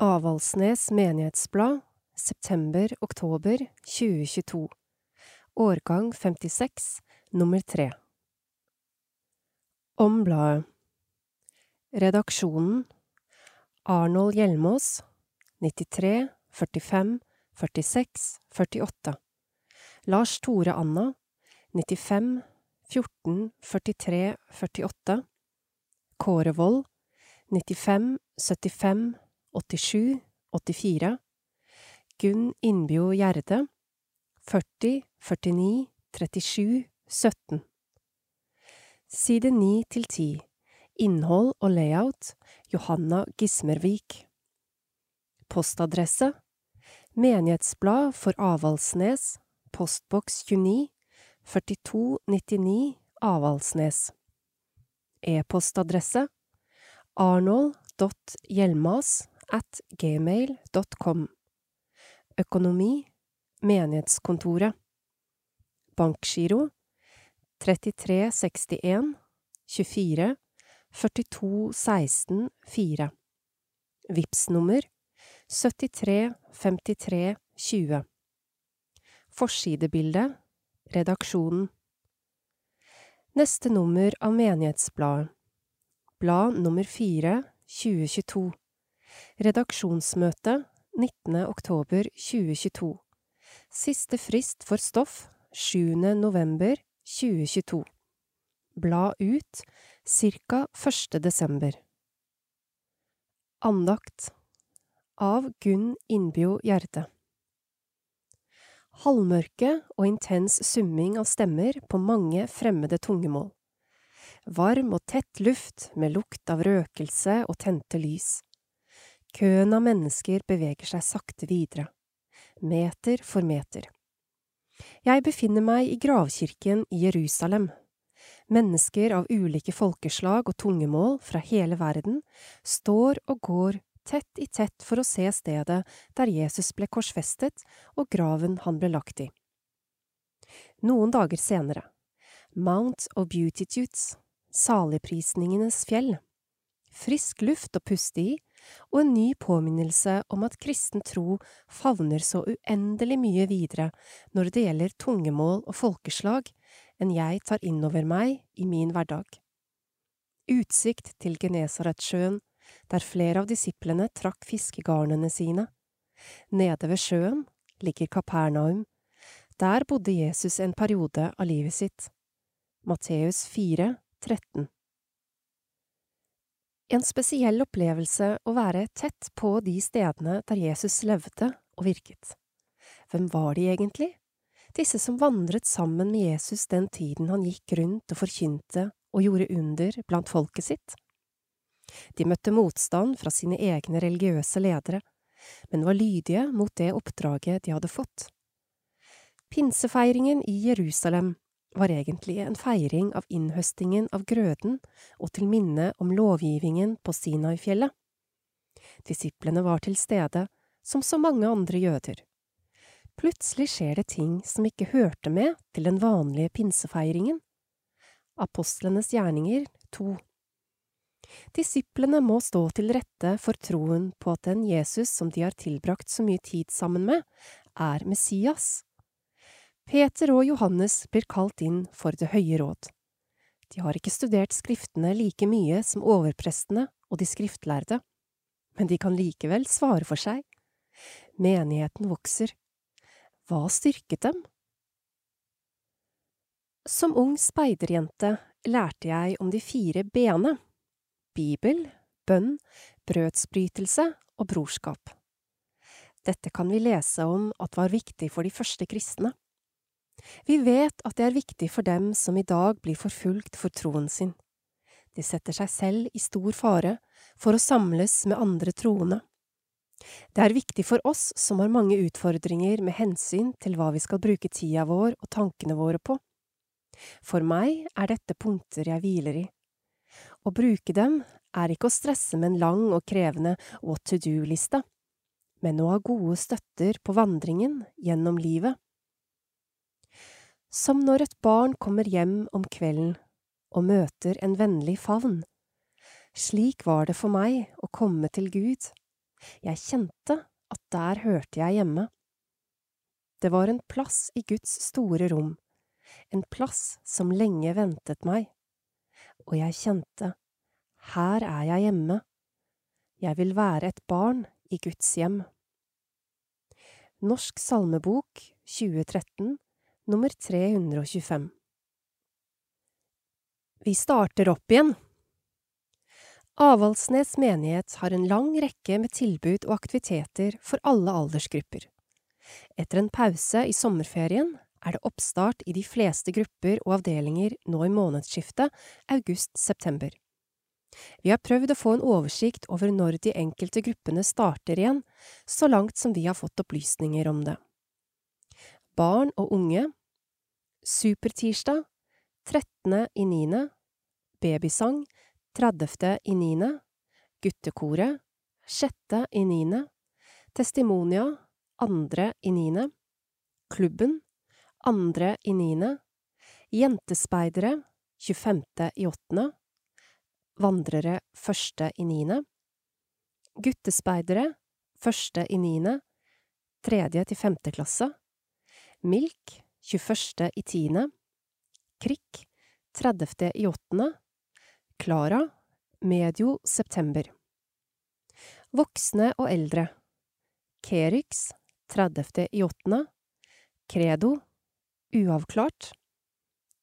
Avaldsnes menighetsblad, september–oktober 2022, årgang 56, nummer 3 Om bladet. Redaksjonen. Arnold Hjelmås 93 45 46 48 Lars Tore Anna 95 14 43 48 Kåre Wold 95 75 87 84 Gunn Innbjo Gjerde 40 49 37 17 Side 9 til 10 Innhold og layout Johanna Gismervik. Postadresse Menighetsblad for Avaldsnes Postboks 29 4299 Avaldsnes. E-postadresse arnold.hjelmas at gmail.com Økonomi Menighetskontoret. Bankgiro 3361 24 42 16 4 Vipps-nummer 73 53 20 Forsidebilde Redaksjonen. Neste nummer av Menighetsbladet. Blad nummer 4 2022 Redaksjonsmøte 19. oktober 2022 Siste frist for stoff 7. november 2022 Bla ut ca. 1. desember Andakt av Gunn Innbjo Gjerde Halvmørke og intens summing av stemmer på mange fremmede tungemål. Varm og tett luft med lukt av røkelse og tente lys. Køen av mennesker beveger seg sakte videre, meter for meter. Jeg befinner meg i gravkirken i Jerusalem. Mennesker av ulike folkeslag og tungemål fra hele verden står og går tett i tett for å se stedet der Jesus ble korsfestet og graven han ble lagt i. Noen dager senere, Mount of Beautitudes, saligprisningenes fjell, frisk luft å puste i og en ny påminnelse om at kristen tro favner så uendelig mye videre når det gjelder tungemål og folkeslag enn jeg tar innover meg i min hverdag. Utsikt til Genesaretsjøen, der flere av disiplene trakk fiskegarnene sine. Nede ved sjøen ligger Kapernaum. Der bodde Jesus en periode av livet sitt. Matteus 4, 13 En spesiell opplevelse å være tett på de stedene der Jesus levde og virket. Hvem var de egentlig? Disse som vandret sammen med Jesus den tiden han gikk rundt og forkynte og gjorde under blant folket sitt? De møtte motstand fra sine egne religiøse ledere, men var lydige mot det oppdraget de hadde fått. Pinsefeiringen i Jerusalem var egentlig en feiring av innhøstingen av grøden og til minne om lovgivningen på Sinai-fjellet. Disiplene var til stede, som så mange andre jøder. Plutselig skjer det ting som ikke hørte med til den vanlige pinsefeiringen. Apostlenes gjerninger 2 Disiplene må stå til rette for troen på at den Jesus som de har tilbrakt så mye tid sammen med, er Messias. Peter og Johannes blir kalt inn for Det høye råd. De har ikke studert skriftene like mye som overprestene og de skriftlærde, men de kan likevel svare for seg. Menigheten vokser. Hva styrket dem? Som ung speiderjente lærte jeg om de fire b-ene Bibel, bønn, brødsbrytelse og brorskap. Dette kan vi lese om at var viktig for de første kristne. Vi vet at det er viktig for dem som i dag blir forfulgt for troen sin. De setter seg selv i stor fare for å samles med andre troende. Det er viktig for oss som har mange utfordringer med hensyn til hva vi skal bruke tida vår og tankene våre på. For meg er dette punkter jeg hviler i. Å bruke dem er ikke å stresse med en lang og krevende what to do-liste, men å ha gode støtter på vandringen gjennom livet. Som når et barn kommer hjem om kvelden og møter en vennlig favn. Slik var det for meg å komme til Gud. Jeg kjente at der hørte jeg hjemme. Det var en plass i Guds store rom, en plass som lenge ventet meg, og jeg kjente, her er jeg hjemme, jeg vil være et barn i Guds hjem. Norsk salmebok 2013 nummer 325 Vi starter opp igjen. Avaldsnes menighet har en lang rekke med tilbud og aktiviteter for alle aldersgrupper. Etter en pause i sommerferien er det oppstart i de fleste grupper og avdelinger nå i månedsskiftet august–september. Vi har prøvd å få en oversikt over når de enkelte gruppene starter igjen, så langt som vi har fått opplysninger om det. Barn og unge Supertirsdag 13. i 9. Babysang 30. i 9. Guttekoret 6. i 9. Testimonia andre i niende, Klubben andre i niende, Jentespeidere 25. i åttende, Vandrere første i niende, Guttespeidere første i niende, tredje til femte klasse, Milk 21. i tiende, Krikk 30. i åttende, Klara medio september. Voksne og eldre Kerix 30. i åttende, Credo, uavklart,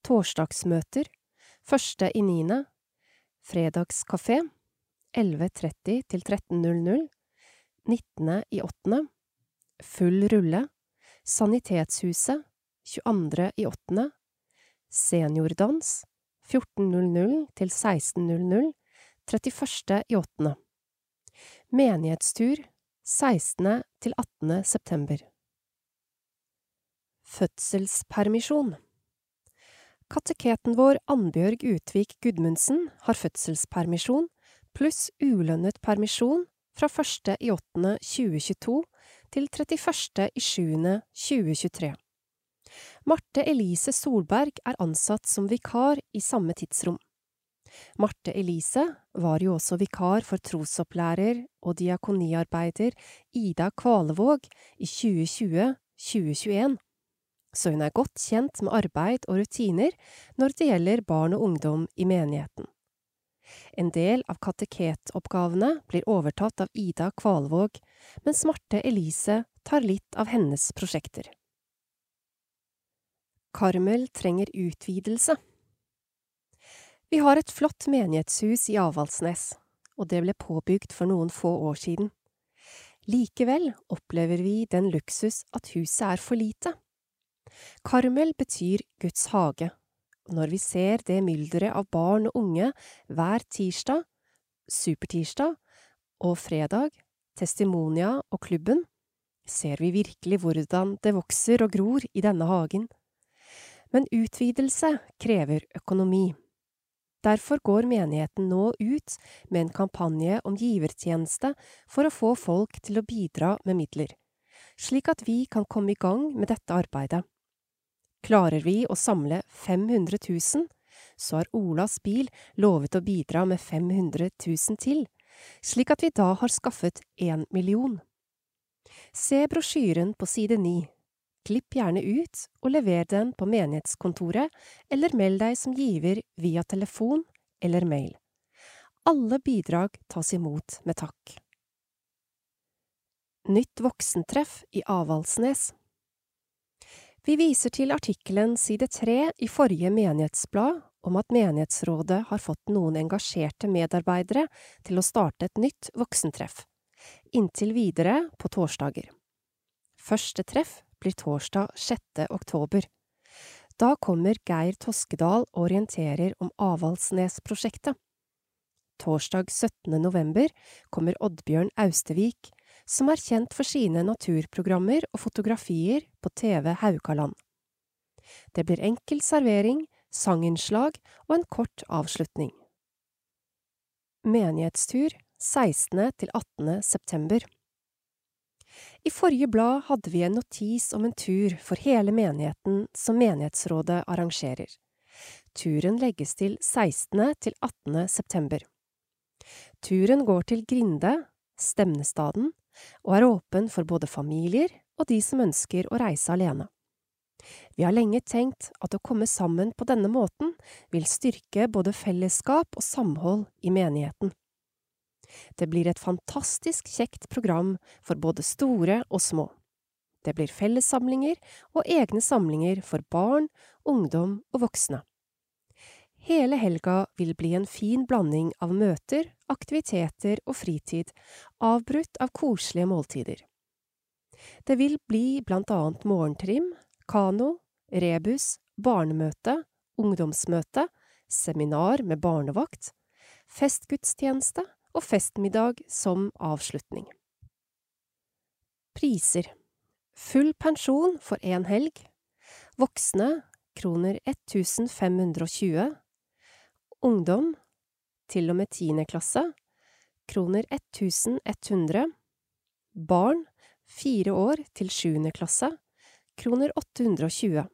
torsdagsmøter, første i niende, fredagskafé, 11.30 til 13.00, 19. i åttende, full rulle, Sanitetshuset, 22. i åttende, seniordans, 14.00 til 16.00, 31. i åttende, menighetstur, 16. til 18. september Fødselspermisjon Kateketen vår Annbjørg Utvik Gudmundsen har fødselspermisjon pluss ulønnet permisjon fra 1. i 8. 2022 til 31. i 7. 2023. Marte Elise Solberg er ansatt som vikar i samme tidsrom. Marte Elise var jo også vikar for trosopplærer og diakoniarbeider Ida Kvalevåg i 2020–2021, så hun er godt kjent med arbeid og rutiner når det gjelder barn og ungdom i menigheten. En del av kateketoppgavene blir overtatt av Ida Kvalvåg, mens Marte Elise tar litt av hennes prosjekter. Karmel trenger utvidelse. Vi har et flott menighetshus i Avaldsnes, og det ble påbygd for noen få år siden. Likevel opplever vi den luksus at huset er for lite. Karmel betyr Guds hage, når vi ser det mylderet av barn og unge hver tirsdag, supertirsdag og fredag, testimonia og klubben, ser vi virkelig hvordan det vokser og gror i denne hagen. Men utvidelse krever økonomi. Derfor går menigheten nå ut med en kampanje om givertjeneste for å få folk til å bidra med midler, slik at vi kan komme i gang med dette arbeidet. Klarer vi å samle 500 000, så har Olas bil lovet å bidra med 500 000 til, slik at vi da har skaffet én million. Se brosjyren på side ni. Klipp gjerne ut og lever den på menighetskontoret, eller meld deg som giver via telefon eller mail. Alle bidrag tas imot med takk. Nytt voksentreff i Avaldsnes Vi viser til artikkelen side tre i forrige menighetsblad om at menighetsrådet har fått noen engasjerte medarbeidere til å starte et nytt voksentreff, inntil videre på torsdager. Første treff blir torsdag 6. oktober. Da kommer Geir Toskedal og orienterer om Avaldsnes-prosjektet. Torsdag 17. november kommer Oddbjørn Austevik, som er kjent for sine naturprogrammer og fotografier på TV Haukaland. Det blir enkel servering, sanginnslag og en kort avslutning. Menighetstur 16. til 18. september. I forrige blad hadde vi en notis om en tur for hele menigheten som menighetsrådet arrangerer. Turen legges til 16. til 18. september. Turen går til Grinde, Stemnestaden, og er åpen for både familier og de som ønsker å reise alene. Vi har lenge tenkt at å komme sammen på denne måten vil styrke både fellesskap og samhold i menigheten. Det blir et fantastisk kjekt program for både store og små. Det blir fellessamlinger og egne samlinger for barn, ungdom og voksne. Hele helga vil bli en fin blanding av møter, aktiviteter og fritid, avbrutt av koselige måltider. Det vil bli blant annet morgentrim, kano, rebus, barnemøte, ungdomsmøte, seminar med barnevakt, festgudstjeneste og festmiddag som avslutning. Priser Full pensjon for én helg. Voksne kroner 1520. Ungdom til og med tiende klasse kroner 1100. Barn fire år til sjuende klasse kroner 820.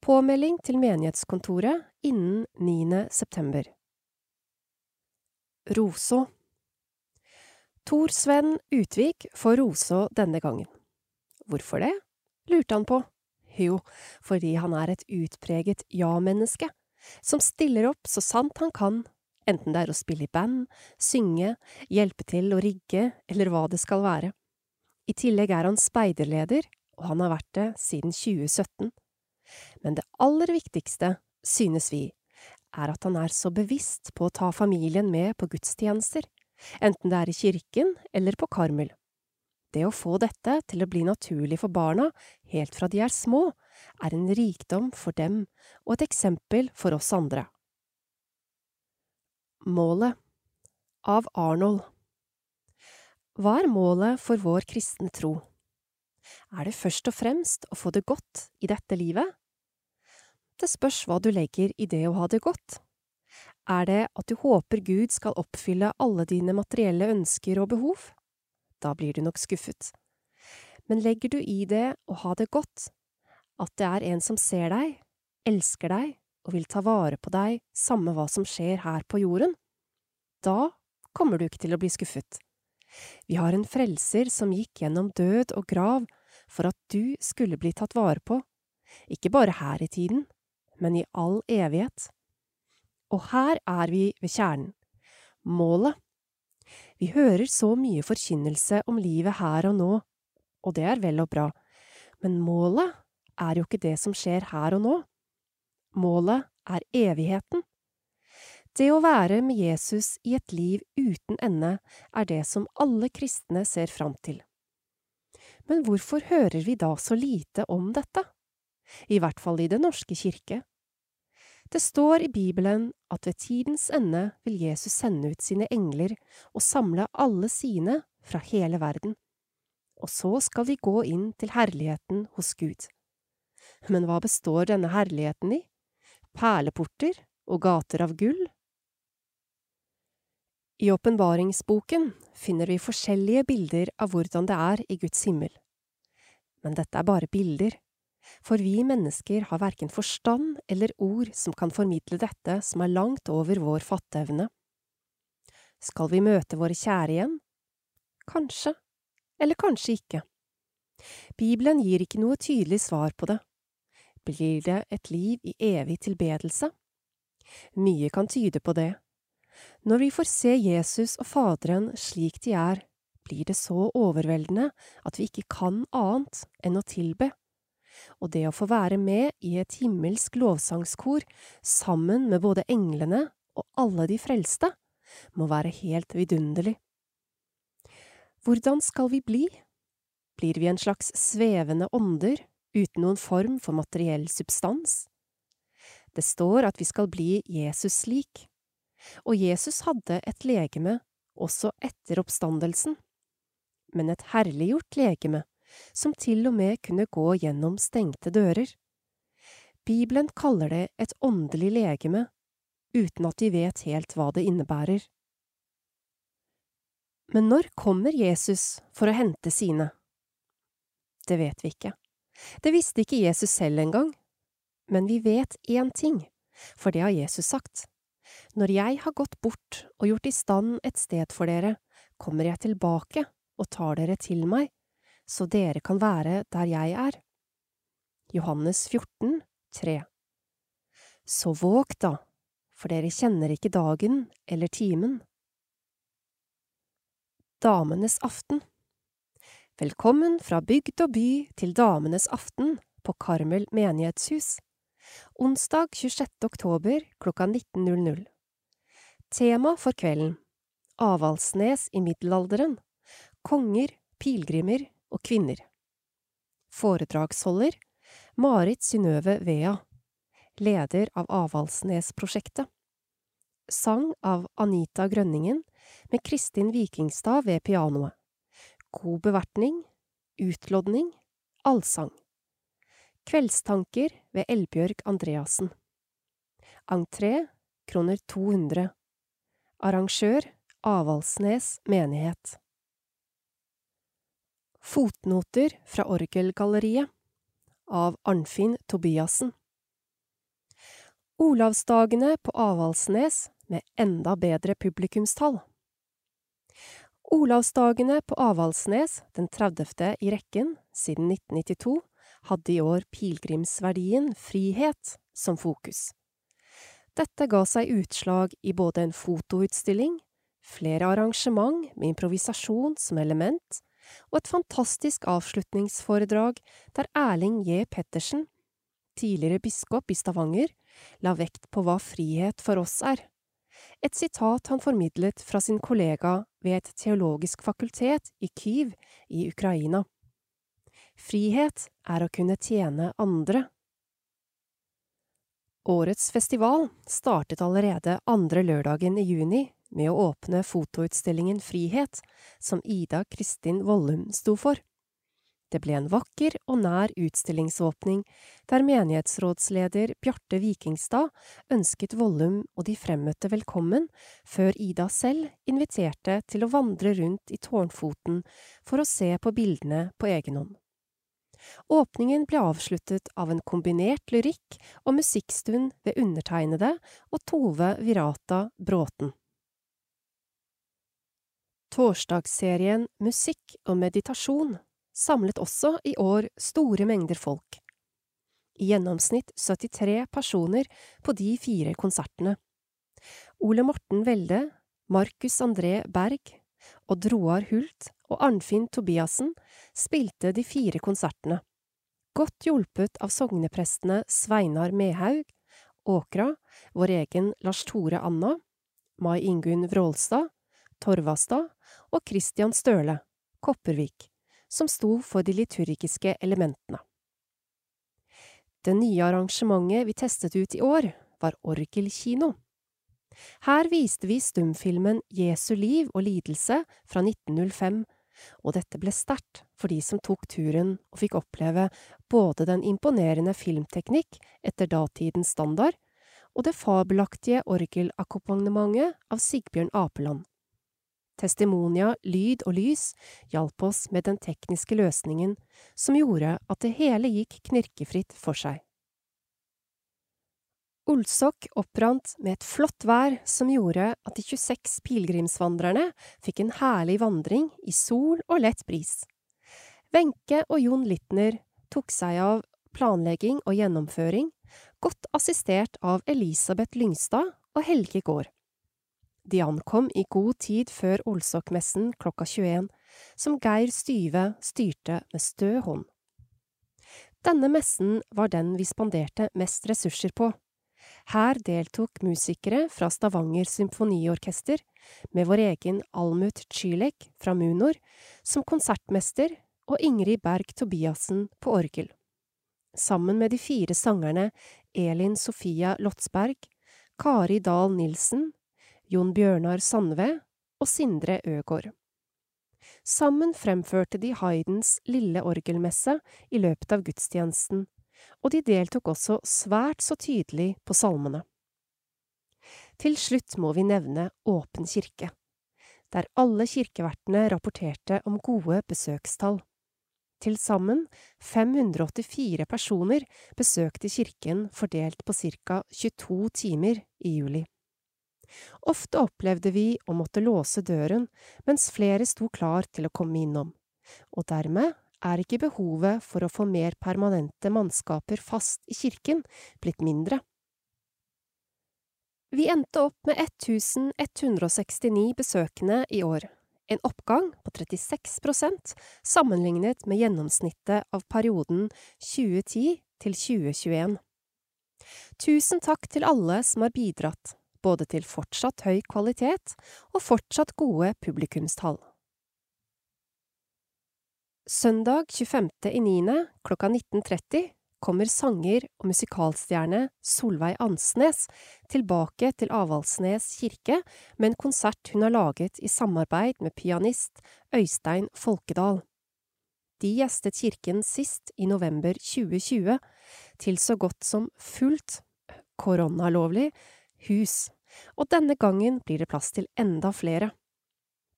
Påmelding til menighetskontoret innen 9. september. Roså Tor Sven Utvik får Roså denne gangen. Hvorfor det? lurte han på. Jo, fordi han er et utpreget ja-menneske, som stiller opp så sant han kan, enten det er å spille i band, synge, hjelpe til å rigge eller hva det skal være. I tillegg er han speiderleder, og han har vært det siden 2017. Men det aller viktigste, synes vi, er at han er så bevisst på å ta familien med på gudstjenester, enten det er i kirken eller på Karmel. Det å få dette til å bli naturlig for barna helt fra de er små, er en rikdom for dem og et eksempel for oss andre. Målet av Arnold Hva er målet for vår kristne tro? Er det først og fremst å få det godt i dette livet? Det spørs hva du legger i det å ha det godt. Er det at du håper Gud skal oppfylle alle dine materielle ønsker og behov? Da blir du nok skuffet. Men legger du i det å ha det godt, at det er en som ser deg, elsker deg og vil ta vare på deg samme hva som skjer her på jorden, da kommer du ikke til å bli skuffet. Vi har en frelser som gikk gjennom død og grav for at du skulle bli tatt vare på, ikke bare her i tiden, men i all evighet. Og her er vi ved kjernen. Målet. Vi hører så mye forkynnelse om livet her og nå, og det er vel og bra, men målet er jo ikke det som skjer her og nå. Målet er evigheten. Det å være med Jesus i et liv uten ende er det som alle kristne ser fram til. Men hvorfor hører vi da så lite om dette? I hvert fall i Den norske kirke. Det står i Bibelen at ved tidens ende vil Jesus sende ut sine engler og samle alle sine fra hele verden, og så skal de gå inn til herligheten hos Gud. Men hva består denne herligheten i? Perleporter og gater av gull? I åpenbaringsboken finner vi forskjellige bilder av hvordan det er i Guds himmel. Men dette er bare bilder for vi mennesker har verken forstand eller ord som kan formidle dette som er langt over vår fatteevne. Skal vi møte våre kjære igjen? Kanskje, eller kanskje ikke. Bibelen gir ikke noe tydelig svar på det. Blir det et liv i evig tilbedelse? Mye kan tyde på det. Når vi får se Jesus og Faderen slik de er, blir det så overveldende at vi ikke kan annet enn å tilbe og det å få være med i et himmelsk lovsangskor sammen med både englene og alle de frelste, må være helt vidunderlig. Hvordan skal vi bli? Blir vi en slags svevende ånder uten noen form for materiell substans? Det står at vi skal bli Jesus lik, og Jesus hadde et legeme også etter oppstandelsen, men et herliggjort legeme som til og med kunne gå gjennom stengte dører. Bibelen kaller det et åndelig legeme, uten at de vet helt hva det innebærer. Men når kommer Jesus for å hente sine? Det vet vi ikke. Det visste ikke Jesus selv engang. Men vi vet én ting, for det har Jesus sagt. Når jeg har gått bort og gjort i stand et sted for dere, kommer jeg tilbake og tar dere til meg, så dere kan være der jeg er. Johannes 14, 3 Så våg da, for dere kjenner ikke dagen eller timen. Damenes aften Velkommen fra bygd og by til Damenes aften på Karmel menighetshus. Onsdag 26. oktober klokka 19.00. Tema for kvelden Avaldsnes i middelalderen Konger, pilegrimer og kvinner. Foredragsholder Marit Synnøve Vea, leder av Avaldsnes-prosjektet. Sang av Anita Grønningen med Kristin Vikingstad ved pianoet god bevertning, utlodning, allsang. Kveldstanker ved Elbjørg Andreassen. Entré kroner 200. Arrangør Avaldsnes menighet. Fotnoter fra Orgelgalleriet av Arnfinn Tobiassen. Olavsdagene på Avaldsnes med enda bedre publikumstall. Olavsdagene på Avaldsnes, den 30. i rekken siden 1992, hadde i år pilegrimsverdien frihet som fokus. Dette ga seg utslag i både en fotoutstilling, flere arrangement med improvisasjon som element, og et fantastisk avslutningsforedrag der Erling J. Pettersen, tidligere biskop i Stavanger, la vekt på hva frihet for oss er et sitat han formidlet fra sin kollega ved et teologisk fakultet i Kyiv i Ukraina. Frihet er å kunne tjene andre. Årets festival startet allerede andre lørdagen i juni med å åpne fotoutstillingen Frihet, som Ida Kristin Vollum sto for. Det ble en vakker og nær utstillingsåpning, der menighetsrådsleder Bjarte Vikingstad ønsket Vollum og de fremmøtte velkommen, før Ida selv inviterte til å vandre rundt i tårnfoten for å se på bildene på egen hånd. Åpningen ble avsluttet av en kombinert lyrikk og musikkstund ved undertegnede og Tove Virata Bråten. Torsdagsserien Musikk og meditasjon samlet også i år store mengder folk. I gjennomsnitt 73 personer på de fire konsertene. Ole Morten Welde, Markus André Berg, Odd Roar Hult og Arnfinn Tobiassen spilte de fire konsertene. Godt hjulpet av sogneprestene Sveinar Mehaug, Åkra, vår egen Lars Tore Anna, Mai Ingunn Vrålstad, Torvastad og Christian Støle, Kopervik som sto for de liturgiske elementene. Det nye arrangementet vi testet ut i år, var orgelkino. Her viste vi stumfilmen Jesu liv og lidelse fra 1905, og dette ble sterkt for de som tok turen og fikk oppleve både den imponerende filmteknikk etter datidens standard og det fabelaktige orgelakkompagnementet av Sigbjørn Apeland. Testimonia, lyd og lys hjalp oss med den tekniske løsningen som gjorde at det hele gikk knirkefritt for seg. Olsok opprant med et flott vær som gjorde at de 26 pilegrimsvandrerne fikk en herlig vandring i sol og lett bris. Wenche og Jon Littner tok seg av planlegging og gjennomføring, godt assistert av Elisabeth Lyngstad og Helge Gaard. De ankom i god tid før Olsokmessen klokka 21, som Geir Styve styrte med stø hånd. Denne messen var den vi spanderte mest ressurser på. Her deltok musikere fra Stavanger Symfoniorkester, med vår egen Almut Czylek fra Munor som konsertmester og Ingrid Berg Tobiassen på orgel. Sammen med de fire sangerne Elin Sofia Lotsberg, Kari Dahl Nilsen Jon Bjørnar Sandve og Sindre Øgård. Sammen fremførte de Haydns Lille orgelmesse i løpet av gudstjenesten, og de deltok også svært så tydelig på salmene. Til slutt må vi nevne Åpen kirke, der alle kirkevertene rapporterte om gode besøkstall. Til sammen 584 personer besøkte kirken fordelt på ca 22 timer i juli. Ofte opplevde vi å måtte låse døren mens flere sto klar til å komme innom, og dermed er ikke behovet for å få mer permanente mannskaper fast i kirken blitt mindre. Vi endte opp med 1169 besøkende i år, en oppgang på 36% sammenlignet med gjennomsnittet av perioden 2010 til 2021. Tusen takk til alle som har bidratt, både til fortsatt høy kvalitet og fortsatt gode publikumstall. Søndag 25.9. klokka 19.30 kommer sanger og musikalstjerne Solveig Ansnes tilbake til Avaldsnes kirke med en konsert hun har laget i samarbeid med pianist Øystein Folkedal. De gjestet kirken sist i november 2020, til så godt som fullt, koronalovlig, hus, og denne gangen blir det plass til enda flere.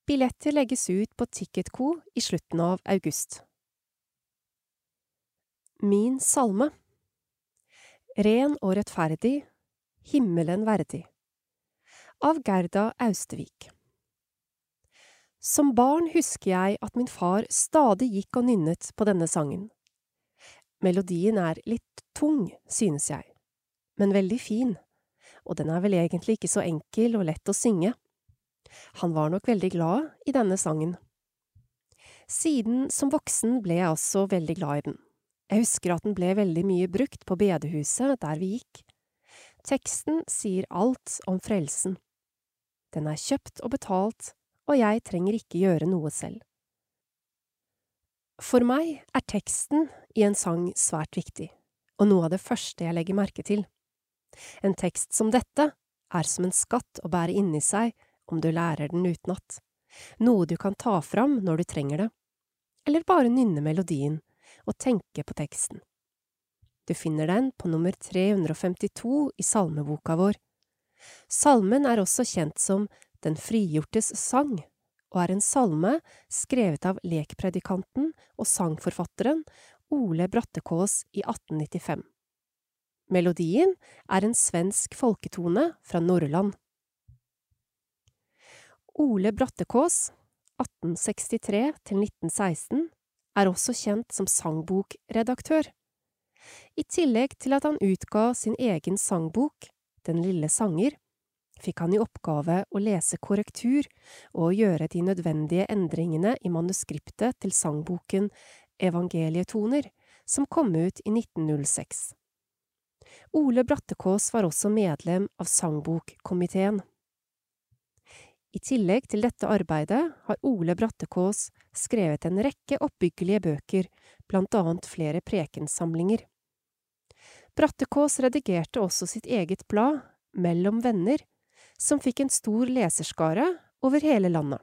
Billetter legges ut på Ticketco i slutten av august. Min salme Ren og rettferdig, himmelen verdig Av Gerda Austevik Som barn husker jeg at min far stadig gikk og nynnet på denne sangen. Melodien er litt tung, synes jeg, men veldig fin, og den er vel egentlig ikke så enkel og lett å synge. Han var nok veldig glad i denne sangen. Siden som voksen ble jeg også veldig glad i den. Jeg husker at den ble veldig mye brukt på bedehuset der vi gikk. Teksten sier alt om frelsen. Den er kjøpt og betalt, og jeg trenger ikke gjøre noe selv. For meg er teksten i en sang svært viktig, og noe av det første jeg legger merke til. En tekst som dette er som en skatt å bære inni seg om du lærer den utenat, noe du kan ta fram når du trenger det, eller bare nynne melodien og tenke på teksten. Du finner den på nummer 352 i salmeboka vår. Salmen er også kjent som Den frigjortes sang, og er en salme skrevet av lekpredikanten og sangforfatteren Ole Brattekås i 1895. Melodien er en svensk folketone fra Nordland. Ole Brattekås, 1863 1916, er også kjent som sangbokredaktør. I tillegg til at han utga sin egen sangbok, Den lille sanger, fikk han i oppgave å lese korrektur og gjøre de nødvendige endringene i manuskriptet til sangboken Evangelietoner, som kom ut i 1906. Ole Brattekås var også medlem av sangbokkomiteen. I tillegg til dette arbeidet har Ole Brattekås skrevet en rekke oppbyggelige bøker, blant annet flere prekensamlinger. Brattekås redigerte også sitt eget blad, Mellom venner, som fikk en stor leserskare over hele landet.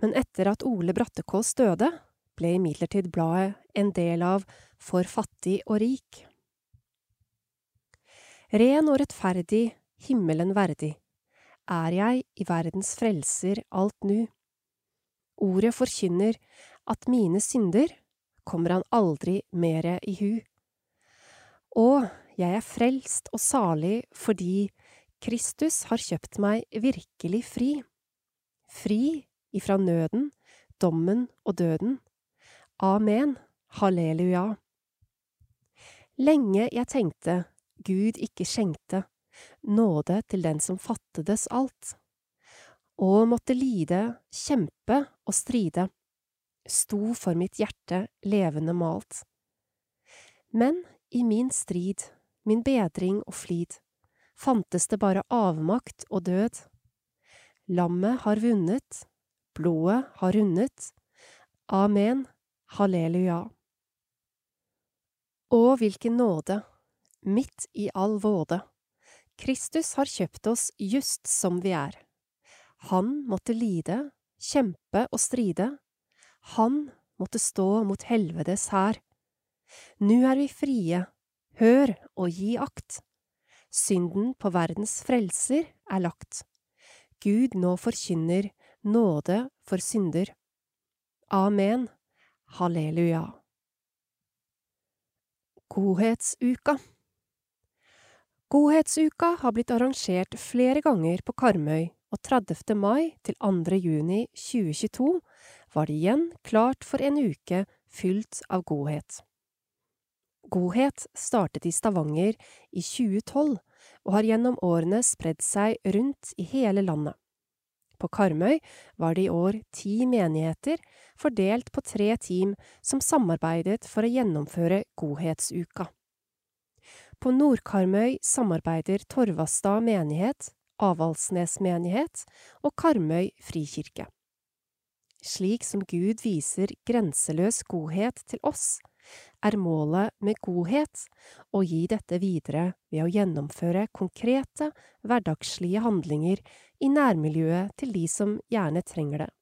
Men etter at Ole Brattekås døde, ble imidlertid bladet en del av For fattig og rik. Ren og rettferdig, himmelen verdig er jeg i verdens frelser alt nu. Ordet forkynner at mine synder kommer han aldri mere i hu. Og jeg er frelst og salig fordi Kristus har kjøpt meg virkelig fri. Fri ifra nøden, dommen og døden. Amen, halleluja. Lenge jeg tenkte Gud ikke skjenkte nåde til den som fattedes alt, og måtte lide, kjempe og stride, sto for mitt hjerte levende malt. Men i min strid, min bedring og flid, fantes det bare avmakt og død. Lammet har vunnet, blodet har rundet, amen, halleluja. Å, hvilken nåde, midt i all våde. Kristus har kjøpt oss just som vi er. Han måtte lide, kjempe og stride. Han måtte stå mot helvetes hær. Nu er vi frie, hør og gi akt. Synden på verdens frelser er lagt. Gud nå forkynner nåde for synder. Amen. Halleluja. Godhetsuka Godhetsuka har blitt arrangert flere ganger på Karmøy, og 30. mai til 2. juni 2022 var det igjen klart for en uke fylt av godhet. Godhet startet i Stavanger i 2012 og har gjennom årene spredd seg rundt i hele landet. På Karmøy var det i år ti menigheter, fordelt på tre team som samarbeidet for å gjennomføre Godhetsuka. På Nord-Karmøy samarbeider Torvastad menighet, Avaldsnes menighet og Karmøy frikirke. Slik som Gud viser grenseløs godhet til oss, er målet med godhet å gi dette videre ved å gjennomføre konkrete, hverdagslige handlinger i nærmiljøet til de som gjerne trenger det.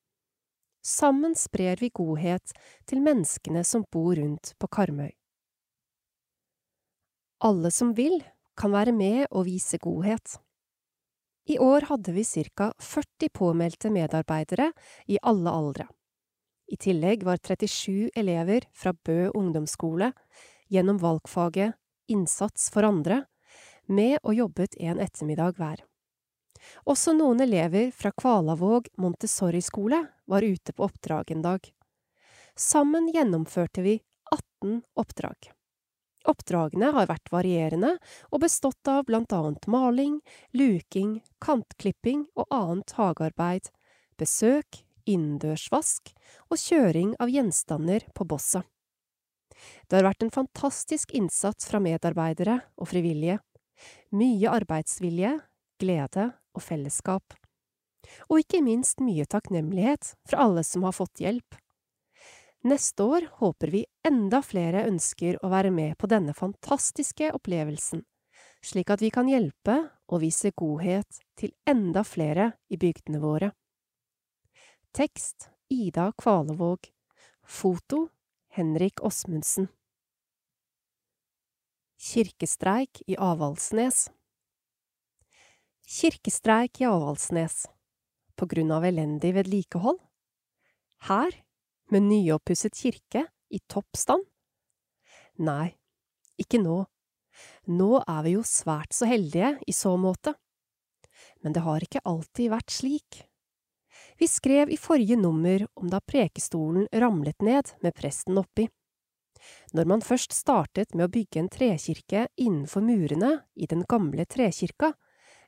Sammen sprer vi godhet til menneskene som bor rundt på Karmøy. Alle som vil, kan være med og vise godhet. I år hadde vi ca 40 påmeldte medarbeidere i alle aldre. I tillegg var 37 elever fra Bø ungdomsskole, gjennom valgfaget Innsats for andre, med og jobbet en ettermiddag hver. Også noen elever fra Kvalavåg Montessori-skole var ute på oppdrag en dag. Sammen gjennomførte vi 18 oppdrag. Oppdragene har vært varierende og bestått av blant annet maling, luking, kantklipping og annet hagearbeid, besøk, innendørsvask og kjøring av gjenstander på bosset. Det har vært en fantastisk innsats fra medarbeidere og frivillige. Mye arbeidsvilje, glede og fellesskap. Og ikke minst mye takknemlighet fra alle som har fått hjelp. Neste år håper vi enda flere ønsker å være med på denne fantastiske opplevelsen, slik at vi kan hjelpe og vise godhet til enda flere i bygdene våre. Tekst Ida Kvalevåg Foto Henrik Åsmundsen Kirkestreik i Avaldsnes Kirkestreik i Avaldsnes På grunn av elendig vedlikehold? Her med nyoppusset kirke i topp stand? Nei, ikke nå. Nå er vi jo svært så heldige i så måte. Men det har ikke alltid vært slik. Vi skrev i forrige nummer om da prekestolen ramlet ned med presten oppi. Når man først startet med å bygge en trekirke innenfor murene i den gamle trekirka,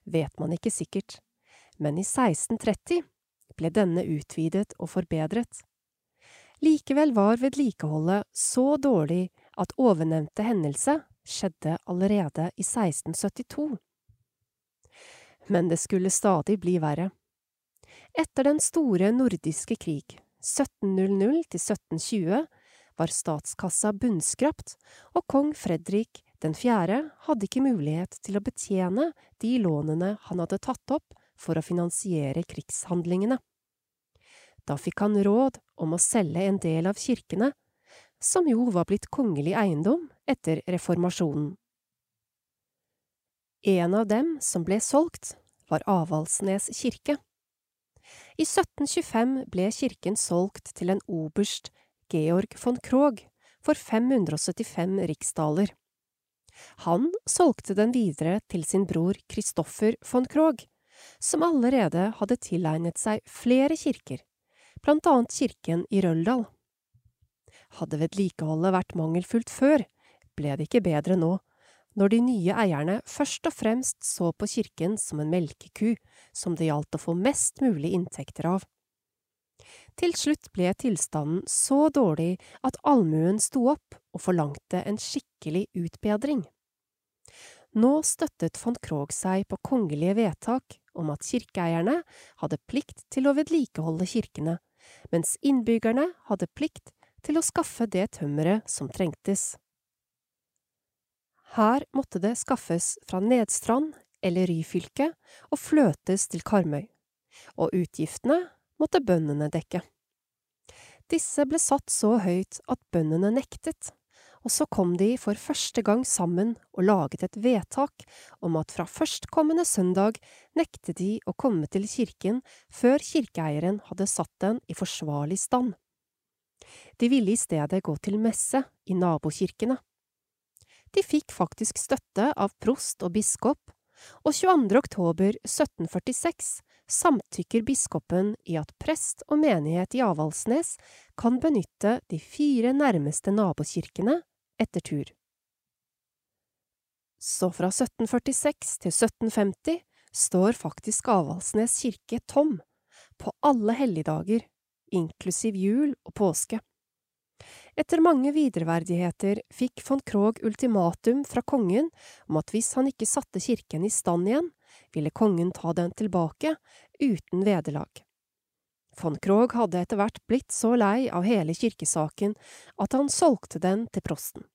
vet man ikke sikkert, men i 1630 ble denne utvidet og forbedret. Likevel var vedlikeholdet så dårlig at ovennevnte hendelse skjedde allerede i 1672. Men det skulle stadig bli verre. Etter den store nordiske krig, 1700 til 1720, var statskassa bunnskrapt, og kong Fredrik den fjerde hadde ikke mulighet til å betjene de lånene han hadde tatt opp for å finansiere krigshandlingene. Da fikk han råd om å selge en del av kirkene, som jo var blitt kongelig eiendom etter reformasjonen. En av dem som ble solgt, var Avaldsnes kirke. I 1725 ble kirken solgt til en oberst, Georg von Krogh, for 575 riksdaler. Han solgte den videre til sin bror Kristoffer von Krogh, som allerede hadde tilegnet seg flere kirker blant annet kirken i Røldal. Hadde vedlikeholdet vært mangelfullt før, ble det ikke bedre nå, når de nye eierne først og fremst så på kirken som en melkeku som det gjaldt å få mest mulig inntekter av. Til slutt ble tilstanden så dårlig at allmuen sto opp og forlangte en skikkelig utbedring. Nå støttet von Krogh seg på kongelige vedtak om at kirkeeierne hadde plikt til å vedlikeholde kirkene, mens innbyggerne hadde plikt til å skaffe det tømmeret som trengtes. Her måtte det skaffes fra Nedstrand eller Ryfylke og fløtes til Karmøy, og utgiftene måtte bøndene dekke. Disse ble satt så høyt at bøndene nektet, og så kom de for første gang sammen og laget et vedtak om at fra førstkommende søndag nektet de å komme til kirken før kirkeeieren hadde satt den i forsvarlig stand. De ville i stedet gå til messe i nabokirkene. De fikk faktisk støtte av prost og biskop, og 22. oktober 1746 samtykker biskopen i at prest og menighet i Avaldsnes kan benytte de fire nærmeste nabokirkene etter tur. Så fra 1746 til 1750 står faktisk Avaldsnes kirke tom, på alle helligdager, inklusiv jul og påske. Etter mange videreverdigheter fikk von Krogh ultimatum fra kongen om at hvis han ikke satte kirken i stand igjen, ville kongen ta den tilbake, uten vederlag. Von Krogh hadde etter hvert blitt så lei av hele kirkesaken at han solgte den til prosten,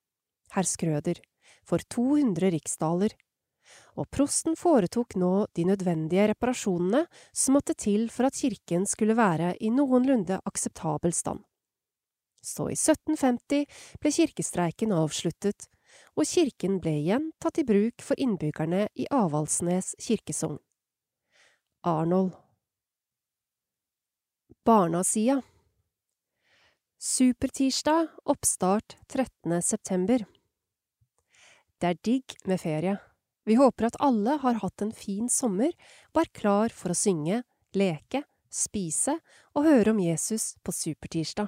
herr Skrøder, for 200 riksdaler, og prosten foretok nå de nødvendige reparasjonene som måtte til for at kirken skulle være i noenlunde akseptabel stand. Så i 1750 ble kirkestreiken avsluttet, og kirken ble igjen tatt i bruk for innbyggerne i Avaldsnes kirkesogn. Arnold Barnasida Supertirsdag, oppstart 13. september Det er digg med ferie. Vi håper at alle har hatt en fin sommer og er klar for å synge, leke, spise og høre om Jesus på supertirsdag.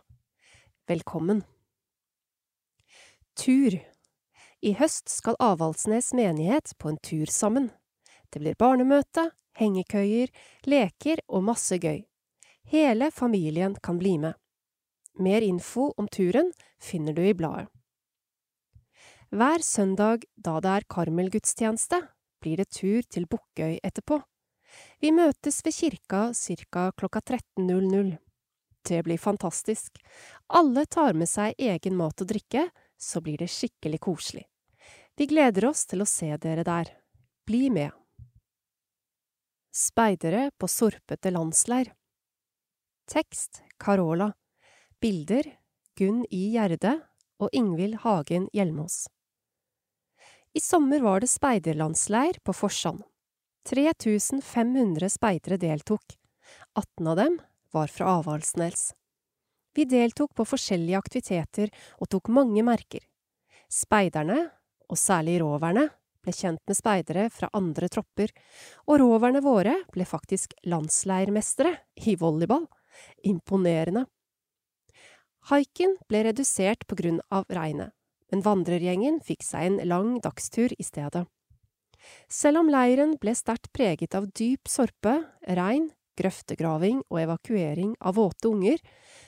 Velkommen! Tur I høst skal Avaldsnes menighet på en tur sammen. Det blir barnemøte, hengekøyer, leker og masse gøy. Hele familien kan bli med. Mer info om turen finner du i bladet. Hver søndag da det er Karmel-gudstjeneste, blir det tur til Bukkøy etterpå. Vi møtes ved kirka ca. klokka 13.00. Det blir fantastisk. Alle tar med seg egen mat og drikke, så blir det skikkelig koselig. Vi gleder oss til å se dere der. Bli med. Speidere på sorpete landsleir Tekst Carola Bilder Gunn I. Gjerde og Ingvild Hagen Hjelmås i sommer var det speiderlandsleir på Forsand. 3500 speidere deltok. 18 av dem var fra Avaldsnes. Vi deltok på forskjellige aktiviteter og tok mange merker. Speiderne, og særlig roverne, ble kjent med speidere fra andre tropper, og roverne våre ble faktisk landsleirmestere i volleyball. Imponerende. Haiken ble redusert på grunn av regnet men vandrergjengen fikk seg en lang dagstur i stedet. Selv om leiren ble sterkt preget av dyp sorpe, regn, grøftegraving og evakuering av våte unger,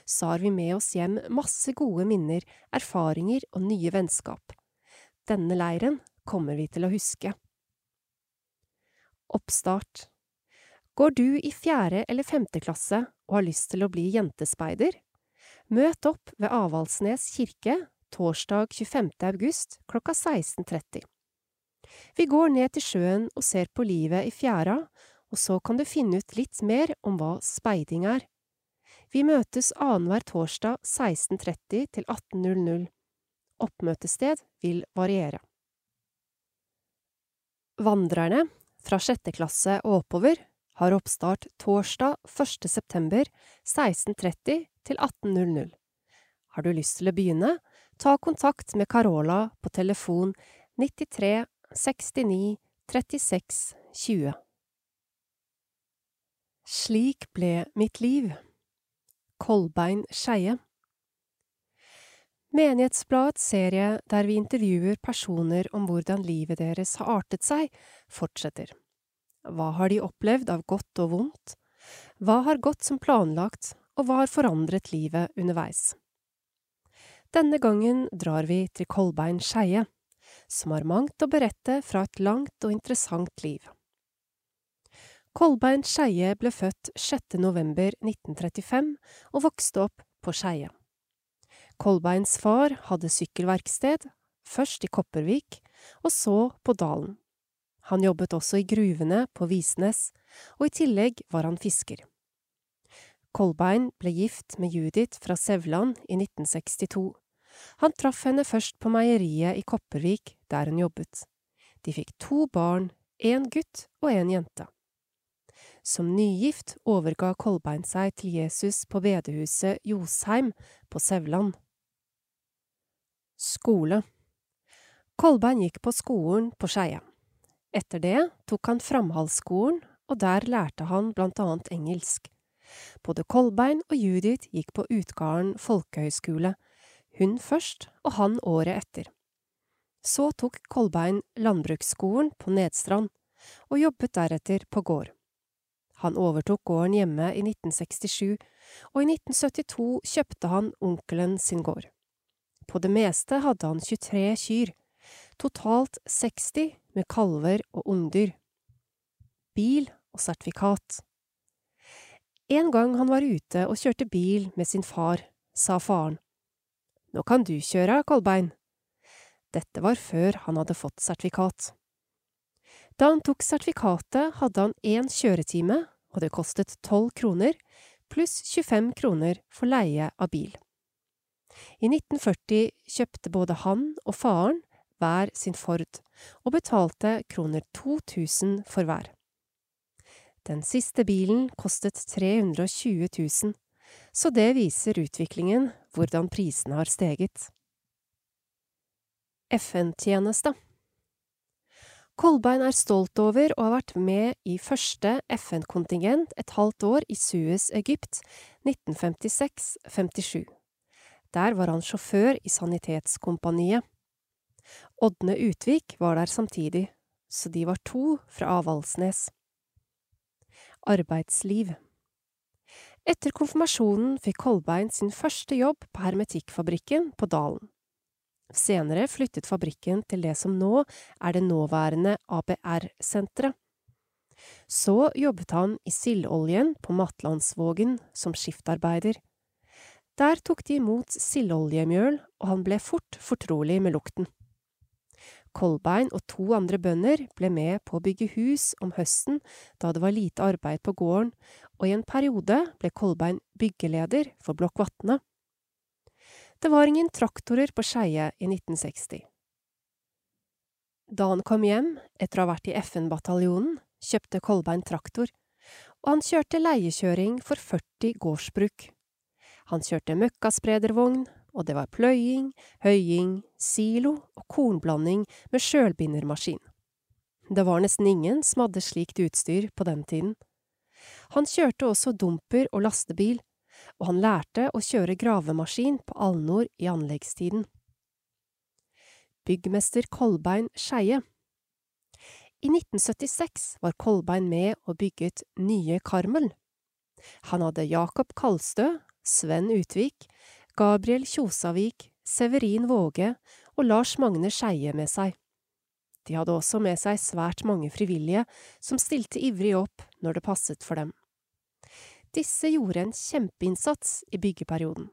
så har vi med oss hjem masse gode minner, erfaringer og nye vennskap. Denne leiren kommer vi til å huske. Oppstart Går du i fjerde eller femte klasse og har lyst til å bli jentespeider? Møt opp ved Avaldsnes kirke torsdag 25. august klokka 16.30. Vi går ned til sjøen og ser på livet i fjæra, og så kan du finne ut litt mer om hva speiding er. Vi møtes annenhver torsdag 16.30 til 18.00. Oppmøtested vil variere. Vandrerne, fra sjette klasse og oppover, har oppstart torsdag 1. september 16.30 til 18.00. Har du lyst til å begynne, ta kontakt med Carola på telefon 93 69 36 20. Slik ble mitt liv. Kolbein Skeie. Menighetsbladets serie der vi intervjuer personer om hvordan livet deres har artet seg, fortsetter. Hva har de opplevd av godt og vondt? Hva har gått som planlagt, og hva har forandret livet underveis? Denne gangen drar vi til Kolbein Skeie, som har mangt å berette fra et langt og interessant liv. Kolbein Skeie ble født 6. november 1935 og vokste opp på Skeie. Kolbeins far hadde sykkelverksted, først i Kopervik og så på Dalen. Han jobbet også i gruvene på Visnes, og i tillegg var han fisker. Kolbein ble gift med Judith fra Sevland i 1962. Han traff henne først på meieriet i Kopervik, der hun jobbet. De fikk to barn, en gutt og en jente. Som nygift overga Kolbein seg til Jesus på bedehuset Josheim på Sevland. Skole Kolbein gikk på skolen på Skeia. Etter det tok han Framhaldsskolen, og der lærte han blant annet engelsk. Både Kolbein og Judith gikk på Utgarden folkehøgskole, hun først og han året etter. Så tok Kolbein landbruksskolen på Nedstrand, og jobbet deretter på gård. Han overtok gården hjemme i 1967, og i 1972 kjøpte han onkelen sin gård. På det meste hadde han 23 kyr, totalt 60 med kalver og ungdyr. Bil og sertifikat. En gang han var ute og kjørte bil med sin far, sa faren. Nå kan du kjøre, Kolbein. Dette var før han hadde fått sertifikat. Da han tok sertifikatet, hadde han én kjøretime, og det kostet tolv kroner, pluss 25 kroner for leie av bil. I 1940 kjøpte både han og faren hver sin Ford, og betalte kroner 2000 for hver. Den siste bilen kostet 320 000, så det viser utviklingen, hvordan prisene har steget. FN-tjeneste Kolbein er stolt over å ha vært med i første FN-kontingent et halvt år i Suez, Egypt, 1956–57. Der var han sjåfør i Sanitetskompaniet. Ådne Utvik var der samtidig, så de var to fra Avaldsnes. Arbeidsliv Etter konfirmasjonen fikk Kolbein sin første jobb på hermetikkfabrikken på Dalen. Senere flyttet fabrikken til det som nå er det nåværende ABR-senteret. Så jobbet han i sildoljen på Matlandsvågen som skiftarbeider. Der tok de imot sildoljemjøl, og han ble fort fortrolig med lukten. Kolbein og to andre bønder ble med på å bygge hus om høsten da det var lite arbeid på gården, og i en periode ble Kolbein byggeleder for Blokk Vatne. Det var ingen traktorer på Skeie i 1960. Da han kom hjem, etter å ha vært i FN-bataljonen, kjøpte Kolbein traktor, og han kjørte leiekjøring for 40 gårdsbruk. Han kjørte møkkaspredervogn, og det var pløying, høying, silo og kornblanding med sjølbindermaskin. Det var nesten ingen som hadde slikt utstyr på den tiden. Han kjørte også dumper og lastebil, og han lærte å kjøre gravemaskin på Alnor i anleggstiden. Byggmester Kolbein Skeie I 1976 var Kolbein med og bygget Nye Karmel. Han hadde Jakob Kalstø, Sven Utvik, Gabriel Kjosavik, Severin Våge og Lars Magne Skeie med seg. De hadde også med seg svært mange frivillige som stilte ivrig opp når det passet for dem. Disse gjorde en kjempeinnsats i byggeperioden.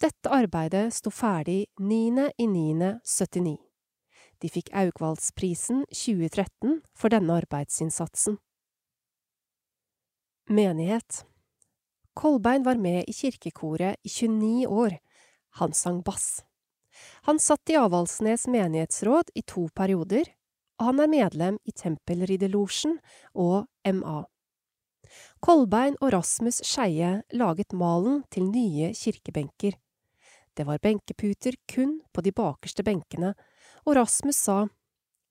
Dette arbeidet sto ferdig 9.9.79. De fikk Augvaldsprisen 2013 for denne arbeidsinnsatsen. Menighet Kolbein var med i kirkekoret i 29 år. Han sang bass. Han satt i Avaldsnes menighetsråd i to perioder, og han er medlem i Tempelridderlosjen og MA. Kolbein og Rasmus Skeie laget malen til nye kirkebenker. Det var benkeputer kun på de bakerste benkene, og Rasmus sa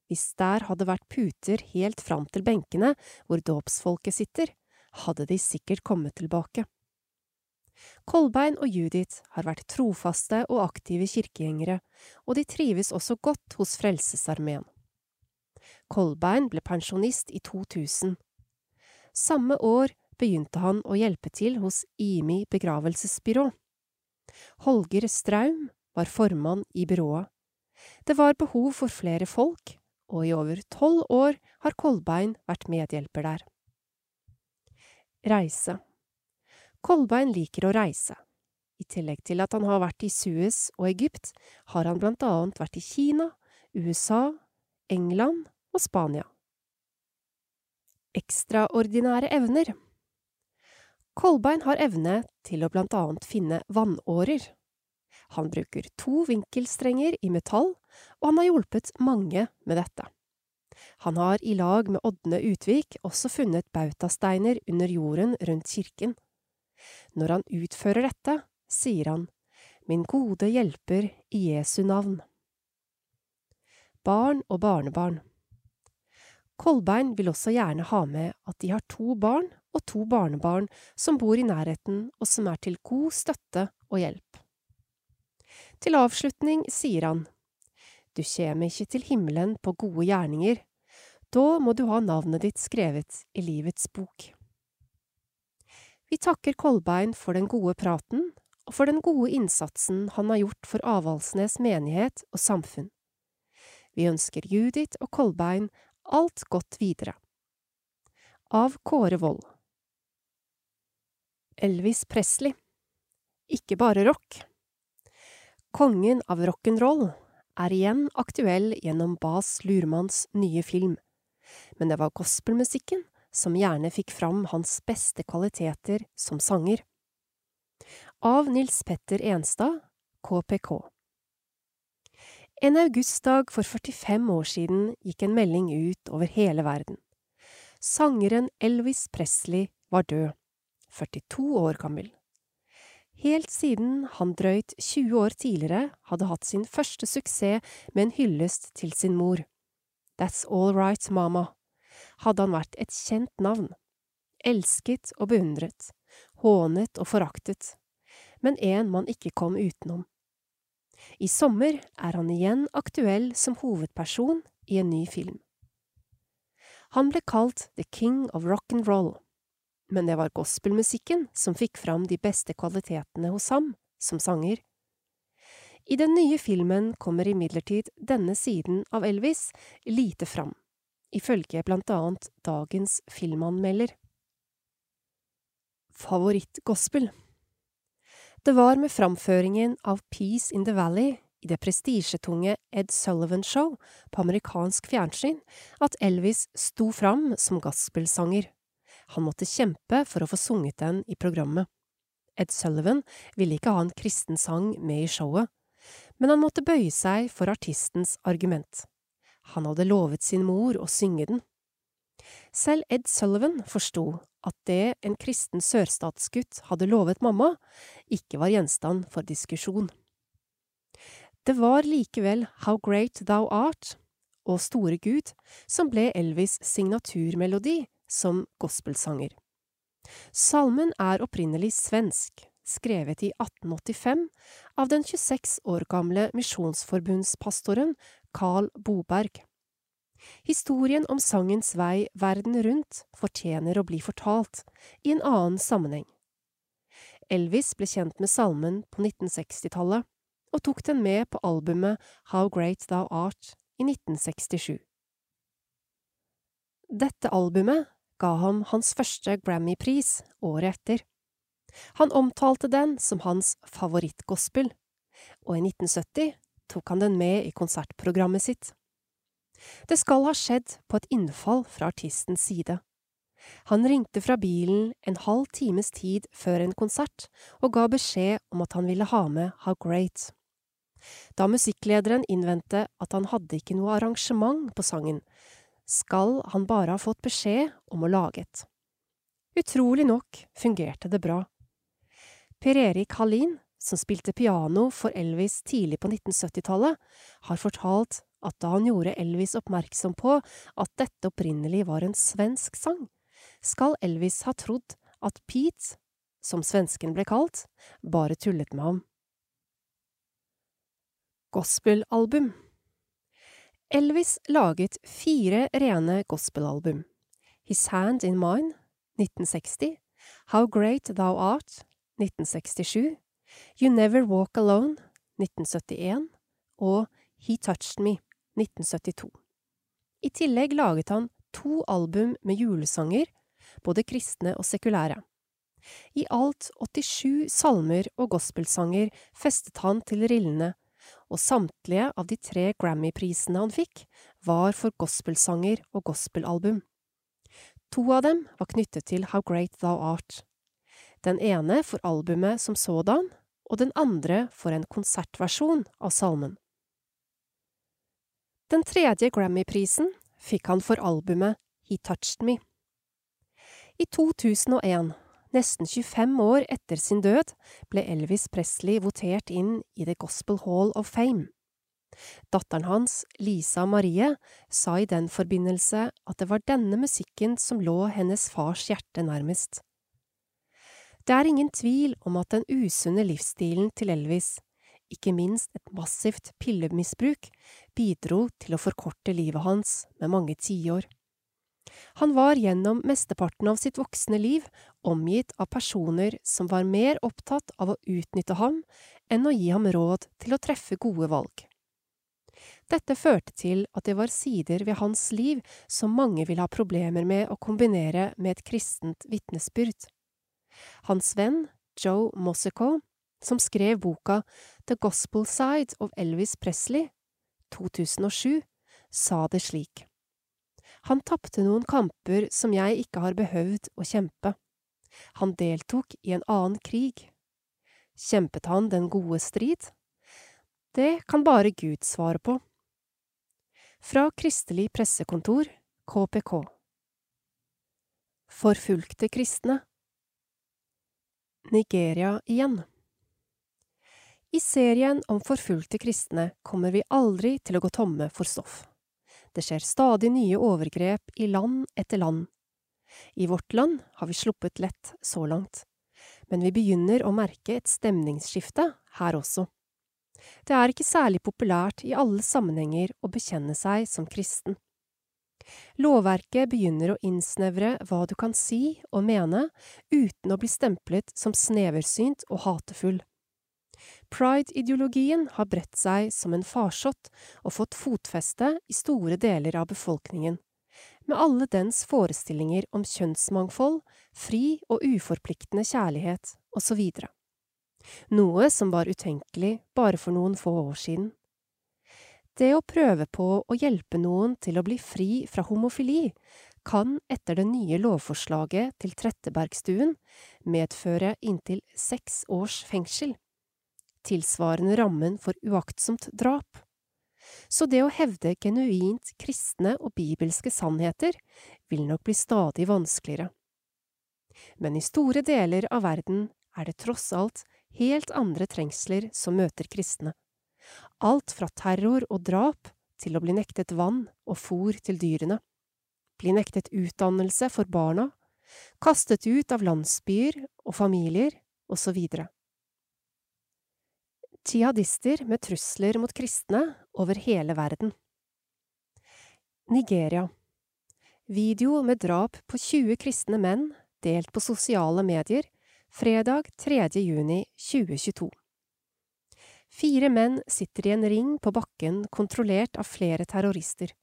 hvis der hadde vært puter helt fram til benkene hvor dåpsfolket sitter, hadde de sikkert kommet tilbake. Kolbein og Judith har vært trofaste og aktive kirkegjengere, og de trives også godt hos Frelsesarmeen. Kolbein ble pensjonist i 2000. Samme år begynte han å hjelpe til hos IMI begravelsesbyrå. Holger Straum var formann i byrået. Det var behov for flere folk, og i over tolv år har Kolbein vært medhjelper der. Reise Kolbein liker å reise. I tillegg til at han har vært i Suez og Egypt, har han blant annet vært i Kina, USA, England og Spania. Ekstraordinære evner Kolbein har evne til å blant annet finne vannårer. Han bruker to vinkelstrenger i metall, og han har hjulpet mange med dette. Han har i lag med Ådne Utvik også funnet bautasteiner under jorden rundt kirken. Når han utfører dette, sier han Min gode hjelper i Jesu navn. barn og barnebarn. Kolbein vil også gjerne ha med at de har to barn og to barnebarn som bor i nærheten og som er til god støtte og hjelp. Til avslutning sier han, Du kjem ikke til himmelen på gode gjerninger, da må du ha navnet ditt skrevet i livets bok. Vi takker Kolbein for den gode praten og for den gode innsatsen han har gjort for Avaldsnes menighet og samfunn. Vi ønsker Judith og Kolbein alt godt videre. Av Kåre Wold Elvis Presley Ikke bare rock Kongen av rock'n'roll er igjen aktuell gjennom Bas Lurmans nye film, men det var gospelmusikken som gjerne fikk fram hans beste kvaliteter som sanger. Av Nils Petter Enstad, KPK en augustdag for 45 år siden gikk en melding ut over hele verden. Sangeren Elvis Presley var død, 42 år gammel. Helt siden han drøyt 20 år tidligere hadde hatt sin første suksess med en hyllest til sin mor. That's All Right Mama, hadde han vært et kjent navn. Elsket og beundret, hånet og foraktet, men en man ikke kom utenom. I sommer er han igjen aktuell som hovedperson i en ny film. Han ble kalt The King of Rock and Roll, men det var gospelmusikken som fikk fram de beste kvalitetene hos ham som sanger. I den nye filmen kommer imidlertid denne siden av Elvis lite fram, ifølge blant annet dagens filmanmelder. Favorittgospel det var med framføringen av Peace in the Valley i det prestisjetunge Ed Sullivan Show på amerikansk fjernsyn at Elvis sto fram som gospelsanger. Han måtte kjempe for å få sunget den i programmet. Ed Sullivan ville ikke ha en kristen sang med i showet, men han måtte bøye seg for artistens argument. Han hadde lovet sin mor å synge den. Selv Ed Sullivan forsto at det en kristen sørstatsgutt hadde lovet mamma, ikke var gjenstand for diskusjon. Det var likevel How Great Thou Art og Store Gud som ble Elvis' signaturmelodi som gospelsanger. Salmen er opprinnelig svensk, skrevet i 1885 av den 26 år gamle misjonsforbundspastoren Carl Boberg. Historien om sangens vei verden rundt fortjener å bli fortalt, i en annen sammenheng. Elvis ble kjent med salmen på 1960-tallet, og tok den med på albumet How Great Thou Art i 1967. Dette albumet ga ham hans første Grammy-pris året etter. Han omtalte den som hans favorittgospel, og i 1970 tok han den med i konsertprogrammet sitt. Det skal ha skjedd på et innfall fra artistens side. Han ringte fra bilen en halv times tid før en konsert og ga beskjed om at han ville ha med How Great. Da musikklederen innvendte at han hadde ikke noe arrangement på sangen, skal han bare ha fått beskjed om å lage et. Utrolig nok fungerte det bra. Per Erik Hallin, som spilte piano for Elvis tidlig på 1970-tallet, har fortalt at da han gjorde Elvis oppmerksom på at dette opprinnelig var en svensk sang, skal Elvis ha trodd at Pete, som svensken ble kalt, bare tullet med ham. Gospelalbum Elvis laget fire rene gospelalbum. His Hand in Mine 1960, How Great Thou Art 1967, You Never Walk Alone 1971 og He Touched Me 1972. I tillegg laget han to album med julesanger, både kristne og sekulære. I alt 87 salmer og gospelsanger festet han til rillene, og samtlige av de tre Grammy-prisene han fikk, var for gospelsanger og gospelalbum. To av dem var knyttet til How Great Thou Art. Den ene for albumet som sådan, og den andre for en konsertversjon av salmen. Den tredje Grammy-prisen fikk han for albumet He Touched Me. I 2001, nesten 25 år etter sin død, ble Elvis Presley votert inn i The Gospel Hall of Fame. Datteren hans, Lisa Marie, sa i den forbindelse at det var denne musikken som lå hennes fars hjerte nærmest. Det er ingen tvil om at den usunne livsstilen til Elvis, ikke minst et massivt pillemisbruk, bidro til å forkorte livet hans med mange tiår. Han var gjennom mesteparten av sitt voksne liv omgitt av personer som var mer opptatt av å utnytte ham enn å gi ham råd til å treffe gode valg. Dette førte til at det var sider ved hans liv som mange ville ha problemer med å kombinere med et kristent vitnesbyrd. Hans venn, Joe Mossico, som skrev boka The Gospel Side of Elvis Presley, 2007, sa det slik. Han tapte noen kamper som jeg ikke har behøvd å kjempe. Han deltok i en annen krig. Kjempet han den gode strid? Det kan bare Gud svare på. Fra Kristelig Pressekontor, KPK Forfulgte kristne Nigeria igjen I serien om forfulgte kristne kommer vi aldri til å gå tomme for stoff. Det skjer stadig nye overgrep i land etter land. I vårt land har vi sluppet lett så langt, men vi begynner å merke et stemningsskifte her også. Det er ikke særlig populært i alle sammenhenger å bekjenne seg som kristen. Lovverket begynner å innsnevre hva du kan si og mene uten å bli stemplet som sneversynt og hatefull. Pride-ideologien har bredt seg som en farsott og fått fotfeste i store deler av befolkningen, med alle dens forestillinger om kjønnsmangfold, fri og uforpliktende kjærlighet osv. Noe som var utenkelig bare for noen få år siden. Det å prøve på å hjelpe noen til å bli fri fra homofili kan etter det nye lovforslaget til Trettebergstuen medføre inntil seks års fengsel tilsvarende rammen for uaktsomt drap. Så det å hevde genuint kristne og bibelske sannheter vil nok bli stadig vanskeligere. Men i store deler av verden er det tross alt helt andre trengsler som møter kristne. Alt fra terror og drap til å bli nektet vann og fôr til dyrene, bli nektet utdannelse for barna, kastet ut av landsbyer og familier, osv jihadister med trusler mot kristne over hele verden. Nigeria Video med drap på 20 kristne menn delt på sosiale medier fredag 3. juni 2022. Fire menn sitter i en ring på bakken kontrollert av flere terrorister.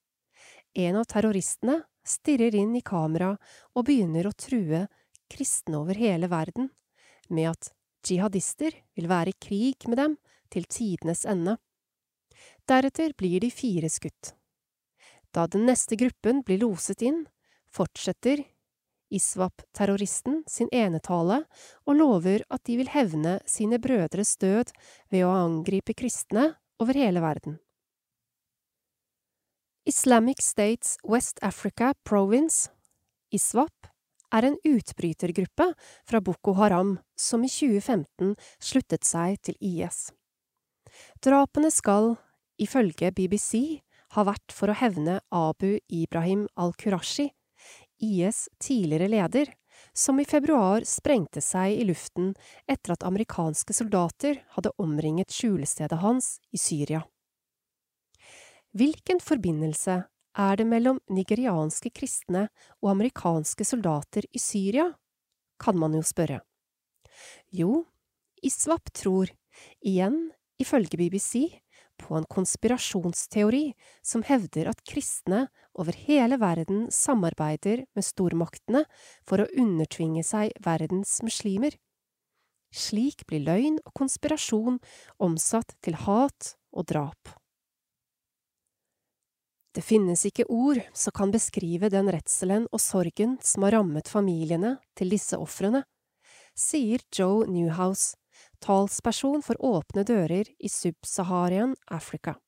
En av terroristene stirrer inn i kamera og begynner å true kristne over hele verden med at jihadister vil være i krig med dem til tidenes ende. Deretter blir de fire skutt. Da den neste gruppen blir loset inn, fortsetter ISWAP-terroristen sin enetale og lover at de vil hevne sine brødres død ved å angripe kristne over hele verden. Islamic States West Africa Province, ISWAP, er en utbrytergruppe fra Boko Haram som i 2015 sluttet seg til IS. Drapene skal, ifølge BBC, ha vært for å hevne Abu Ibrahim al-Qurashi, IS tidligere leder, som i februar sprengte seg i luften etter at amerikanske soldater hadde omringet skjulestedet hans i Syria. Hvilken forbindelse er det mellom nigerianske kristne og amerikanske soldater i Syria, kan man jo spørre. Jo, ISWAP tror, igjen ifølge BBC, på en konspirasjonsteori som hevder at kristne over hele verden samarbeider med stormaktene for å undertvinge seg verdens muslimer. Slik blir løgn og konspirasjon omsatt til hat og drap. Det finnes ikke ord som kan beskrive den redselen og sorgen som har rammet familiene til disse ofrene, sier Joe Newhouse, talsperson for Åpne dører i Sub-Saharian Africa.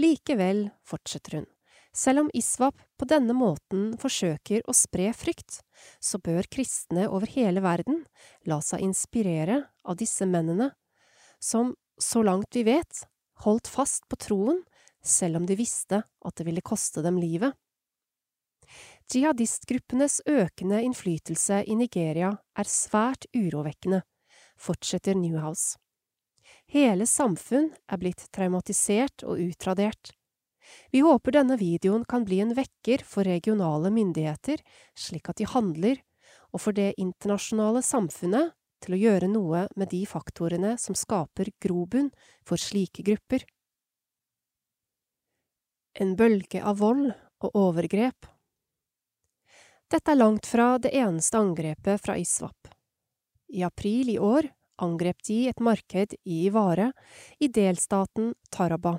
Likevel, fortsetter hun, selv om ISWAP på denne måten forsøker å spre frykt, så bør kristne over hele verden la seg inspirere av disse mennene, som, så langt vi vet, holdt fast på troen selv om de visste at det ville koste dem livet. Jihadistgruppenes økende innflytelse i Nigeria er svært urovekkende, fortsetter Newhouse. Hele samfunn er blitt traumatisert og utradert. Vi håper denne videoen kan bli en vekker for regionale myndigheter, slik at de handler, og for det internasjonale samfunnet til å gjøre noe med de faktorene som skaper grobunn for slike grupper. En bølge av vold og overgrep Dette er langt fra det eneste angrepet fra ISWAP. I april i år angrep de et marked i Ivare i delstaten Taraba,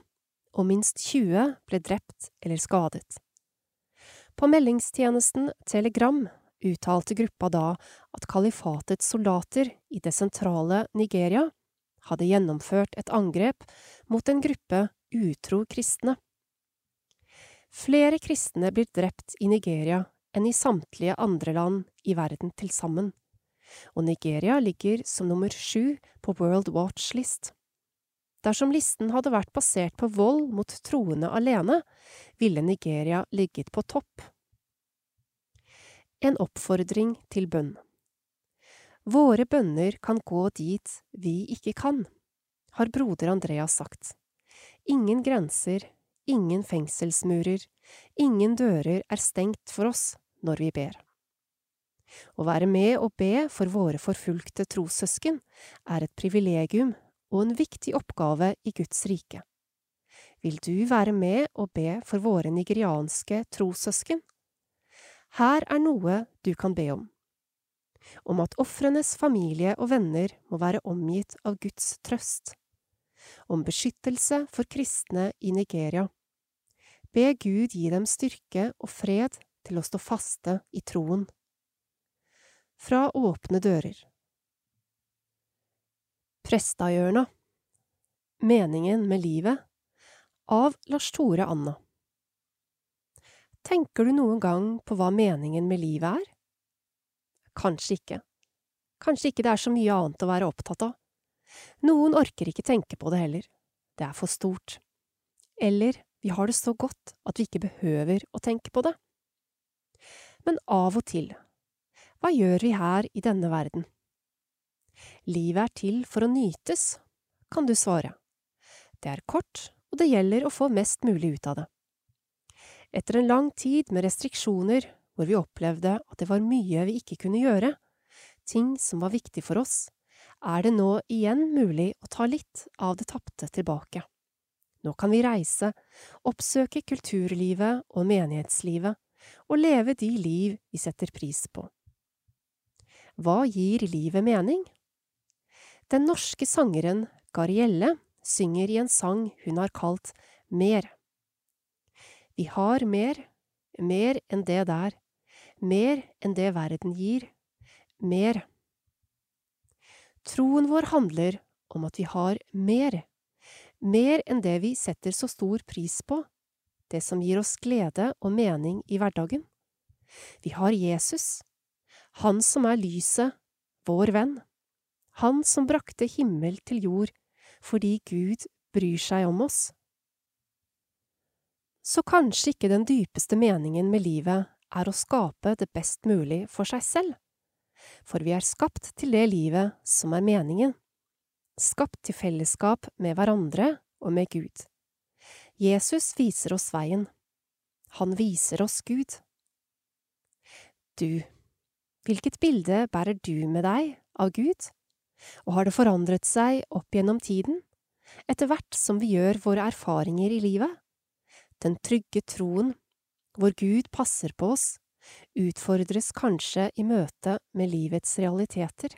og minst 20 ble drept eller skadet. På meldingstjenesten Telegram uttalte gruppa da at kalifatets soldater i det sentrale Nigeria hadde gjennomført et angrep mot en gruppe utro kristne. Flere kristne blir drept i Nigeria enn i samtlige andre land i verden til sammen, og Nigeria ligger som nummer sju på World Watch List. Dersom listen hadde vært basert på vold mot troende alene, ville Nigeria ligget på topp en oppfordring til bønn. Våre bønner kan gå dit vi ikke kan, har broder Andreas sagt. Ingen grenser, ingen fengselsmurer, ingen dører er stengt for oss når vi ber. Å være med og be for våre forfulgte trossøsken er et privilegium og en viktig oppgave i Guds rike. Vil du være med og be for våre nigerianske trossøsken? Her er noe du kan be om. Om at ofrenes familie og venner må være omgitt av Guds trøst. Om beskyttelse for kristne i Nigeria. Be Gud gi dem styrke og fred til å stå faste i troen. Fra Åpne dører Prestahjørna Meningen med livet av Lars Tore Anna Tenker du noen gang på hva meningen med livet er? Kanskje ikke. Kanskje ikke det er så mye annet å være opptatt av. Noen orker ikke tenke på det heller. Det er for stort. Eller vi har det så godt at vi ikke behøver å tenke på det. Men av og til, hva gjør vi her i denne verden? Livet er til for å nytes, kan du svare. Det er kort, og det gjelder å få mest mulig ut av det. Etter en lang tid med restriksjoner, hvor vi opplevde at det var mye vi ikke kunne gjøre, ting som var viktig for oss, er det nå igjen mulig å ta litt av det tapte tilbake. Nå kan vi reise, oppsøke kulturlivet og menighetslivet, og leve de liv vi setter pris på. Hva gir livet mening? Den norske sangeren Garielle synger i en sang hun har kalt Mer. Vi har mer, mer enn det der, mer enn det verden gir, mer. Troen vår handler om at vi har mer, mer enn det vi setter så stor pris på, det som gir oss glede og mening i hverdagen. Vi har Jesus, Han som er lyset, vår venn, Han som brakte himmel til jord fordi Gud bryr seg om oss så kanskje ikke den dypeste meningen med livet er å skape det best mulig for seg selv. For vi er skapt til det livet som er meningen. Skapt til fellesskap med hverandre og med Gud. Jesus viser oss veien. Han viser oss Gud. Du, hvilket bilde bærer du med deg av Gud? Og har det forandret seg opp gjennom tiden, etter hvert som vi gjør våre erfaringer i livet? Den trygge troen, hvor Gud passer på oss, utfordres kanskje i møte med livets realiteter.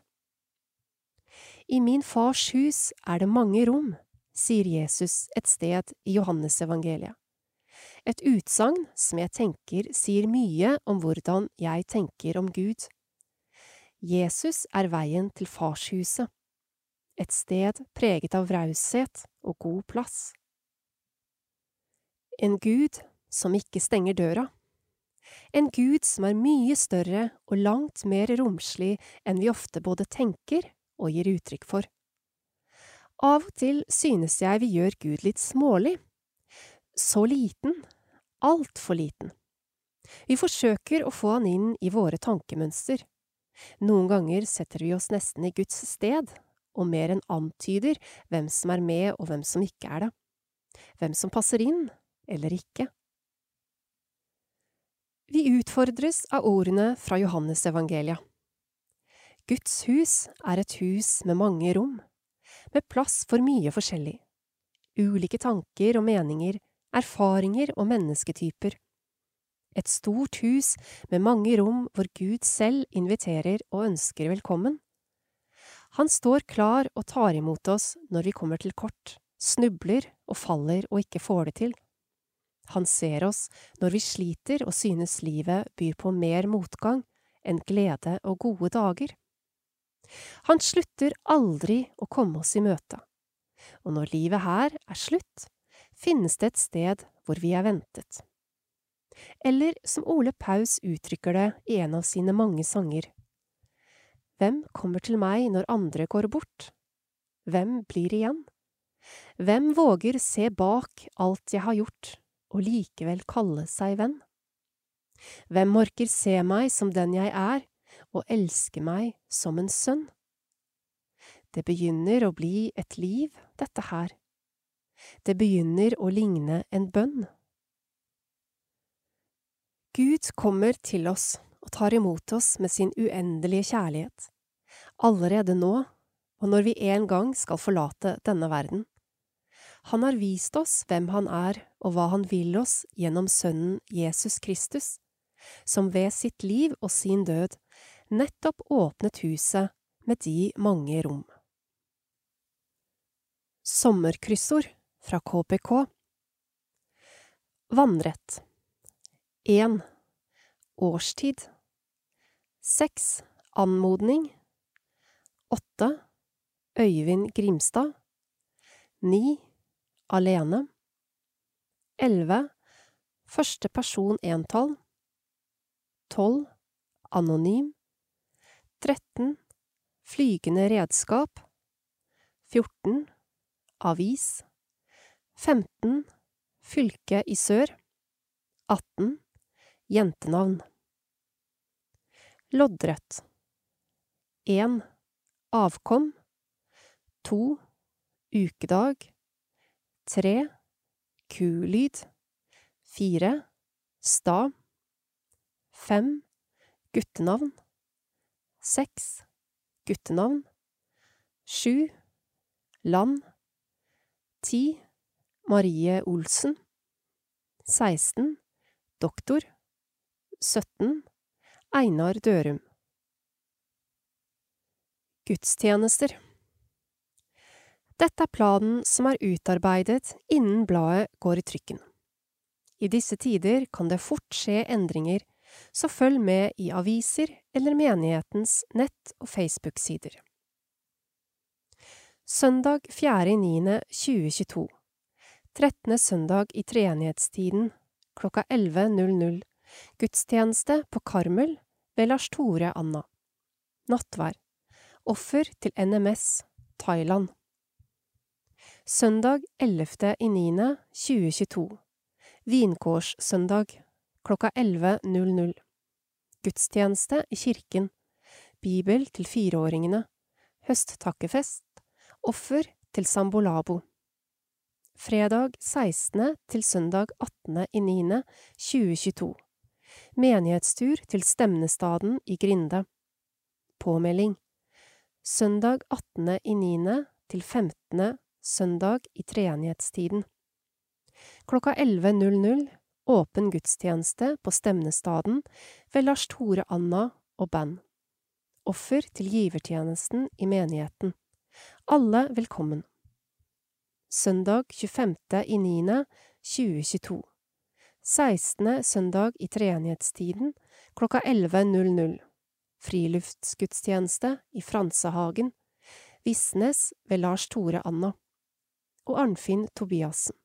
I min fars hus er det mange rom, sier Jesus et sted i Johannesevangeliet. Et utsagn som jeg tenker sier mye om hvordan jeg tenker om Gud. Jesus er veien til farshuset, et sted preget av raushet og god plass. En Gud som ikke stenger døra. En Gud som er mye større og langt mer romslig enn vi ofte både tenker og gir uttrykk for. Av og til synes jeg vi gjør Gud litt smålig. Så liten, altfor liten. Vi forsøker å få han inn i våre tankemønster. Noen ganger setter vi oss nesten i Guds sted, og mer enn antyder hvem som er med og hvem som ikke er det. Hvem som passer inn, eller ikke. Vi utfordres av ordene fra Johannesevangeliet. Guds hus er et hus med mange rom, med plass for mye forskjellig. Ulike tanker og meninger, erfaringer og mennesketyper. Et stort hus med mange rom hvor Gud selv inviterer og ønsker velkommen. Han står klar og tar imot oss når vi kommer til kort, snubler og faller og ikke får det til. Han ser oss når vi sliter og synes livet byr på mer motgang enn glede og gode dager. Han slutter aldri å komme oss i møte, og når livet her er slutt, finnes det et sted hvor vi er ventet. Eller som Ole Paus uttrykker det i en av sine mange sanger. Hvem kommer til meg når andre går bort? Hvem blir igjen? Hvem våger se bak alt jeg har gjort, og likevel kalle seg venn? Hvem orker se meg som den jeg er, og elske meg som en sønn? Det begynner å bli et liv, dette her. Det begynner å ligne en bønn. Gud kommer til oss og tar imot oss med sin uendelige kjærlighet, allerede nå og når vi en gang skal forlate denne verden. Han har vist oss hvem han er og hva han vil oss gjennom Sønnen Jesus Kristus, som ved sitt liv og sin død nettopp åpnet huset med de mange rom. Sommerkryssord fra KPK Vannrett 1. Årstid 6. Anmodning 8. Øyvind Grimstad 9 alene. 11. Første person entall. 12. Anonym. 13. Flygende redskap. 14. Avis. 15. Fylke i sør. 18. Jentenavn. Loddrett. 1. Avkom. 2. Ukedag tre kulyd fire sta fem guttenavn seks guttenavn sju land ti Marie Olsen seksten doktor sytten Einar Dørum Gudstjenester dette er planen som er utarbeidet innen bladet går i trykken. I disse tider kan det fort skje endringer, så følg med i aviser eller menighetens nett- og Facebook-sider. Søndag 4.9.2022 13. søndag i treenighetstiden klokka 11.00 Gudstjeneste på Karmel ved Lars Tore Anna. Nattvær. Offer til NMS Thailand. Søndag 11.9.2022 Vinkårssøndag klokka 11.00 Gudstjeneste i kirken. Bibel til fireåringene. Høsttakkefest. Offer til Sambolabo Fredag 16. til søndag 18.9.2022 Menighetstur til Stemnestaden i Grinde Påmelding Søndag 18.9. til 15 søndag i treenighetstiden. Klokka 11.00 åpen gudstjeneste på Stemnestaden ved Lars Tore Anna og band. Offer til givertjenesten i menigheten. Alle velkommen. Søndag 25.9.2022 16. søndag i treenighetstiden klokka 11.00 Friluftsgudstjeneste i Fransehagen Visnes ved Lars Tore Anna og Arnfinn Tobiassen.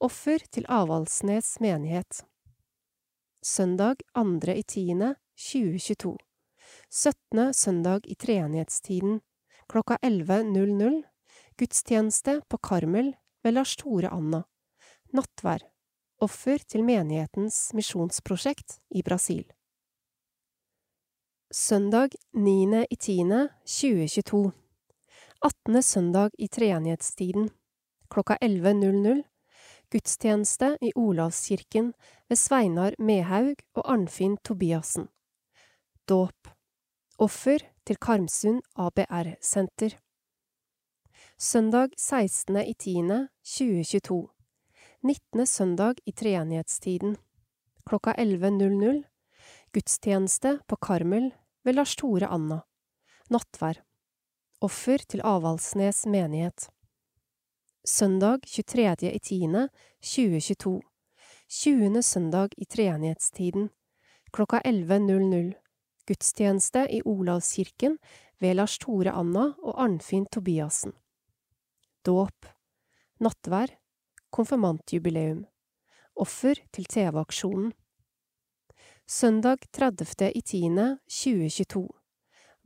Offer til Avaldsnes menighet. Søndag 2. i 10. 2022. 17. søndag i treenighetstiden klokka 11.00 Gudstjeneste på Karmel ved Lars Tore Anna. Nattvær. Offer til menighetens misjonsprosjekt i Brasil. Søndag 9.10.2022 18. søndag i treenighetstiden klokka 11.00 Gudstjeneste i Olavskirken ved Sveinar Mehaug og Arnfinn Tobiassen. Dåp. Offer til Karmsund ABR-senter. Søndag 16.10.2022 19. søndag i treenighetstiden klokka 11.00 Gudstjeneste på Karmel ved Lars Tore Anna. Nattvær. Offer til Avaldsnes menighet. Søndag 23.10.2022 20. søndag i treenighetstiden klokka 11.00 Gudstjeneste i Olavskirken ved Lars Tore Anna og Arnfinn Tobiassen. Dåp. Nattvær. Konfirmantjubileum. Offer til TV-aksjonen. Søndag 30.10.2022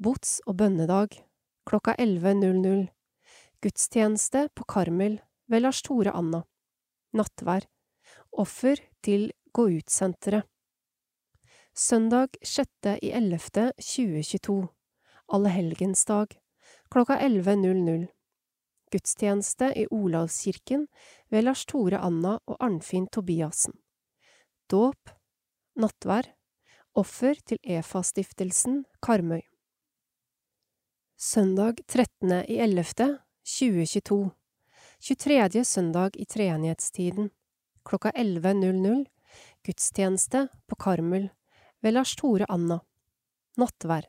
Bots- og bønnedag klokka 11.00 Gudstjeneste på Karmel ved Lars Tore Anna. Nattvær. Offer til Gå ut-senteret. Søndag 6.11.2022 Allehelgensdag klokka 11.00 Gudstjeneste i Olavskirken ved Lars Tore Anna og Arnfinn Tobiassen. Dåp. Nattvær. Offer til EFA-stiftelsen Karmøy. Søndag 13.11.2022 23. søndag i treenighetstiden klokka 11.00 Gudstjeneste på Karmøy ved Lars Tore Anna. Nattvær.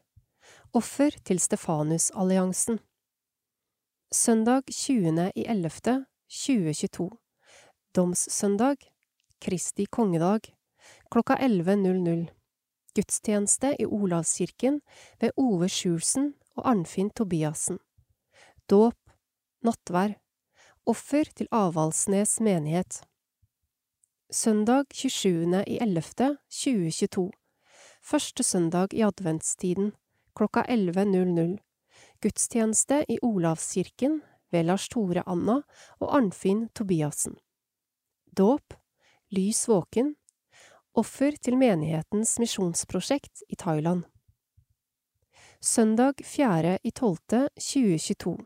Offer til Stefanusalliansen. Søndag 20.11.2022 Domssøndag. Kristi kongedag. Klokka 11.00 Gudstjeneste i Olavskirken ved Ove Skjulsen og Arnfinn Tobiassen. Dåp. Nattvær. Offer til Avaldsnes menighet. Søndag 27.11.2022 Første søndag i adventstiden klokka 11.00 Gudstjeneste i Olavskirken ved Lars Tore Anna og Arnfinn Tobiassen. Dåp. Lys våken. Offer til menighetens misjonsprosjekt i Thailand. Søndag 4.12.2022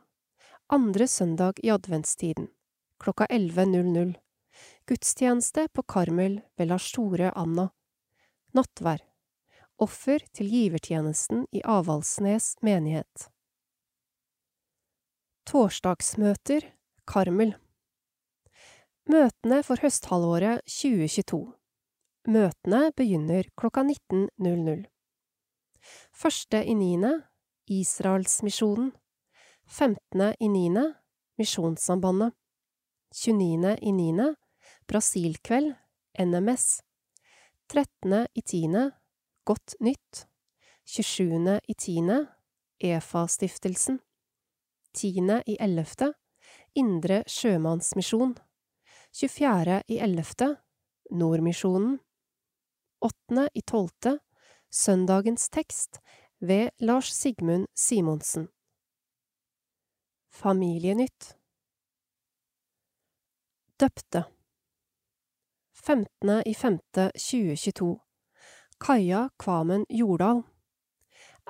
Andre søndag i adventstiden klokka 11.00 Gudstjeneste på Karmel ved Lars Tore Anna. Nattvær. Offer til givertjenesten i Avaldsnes menighet. Torsdagsmøter Karmel Møtene for høsthalvåret 2022 Møtene begynner klokka 19.00. Første i niende Israelsmisjonen. Femtende i niende Misjonssambandet. 29. i niende Brasilkveld NMS. 13. i tiende Godt nytt. 27. i tiende EFA-stiftelsen. 10. i ellevte Indre Sjømannsmisjon. 24. i ellevte Nordmisjonen. 8. i tolvte Søndagens tekst ved Lars Sigmund Simonsen. Familienytt Døpte 15. i femte 2022 Kaja Kvamen Jordal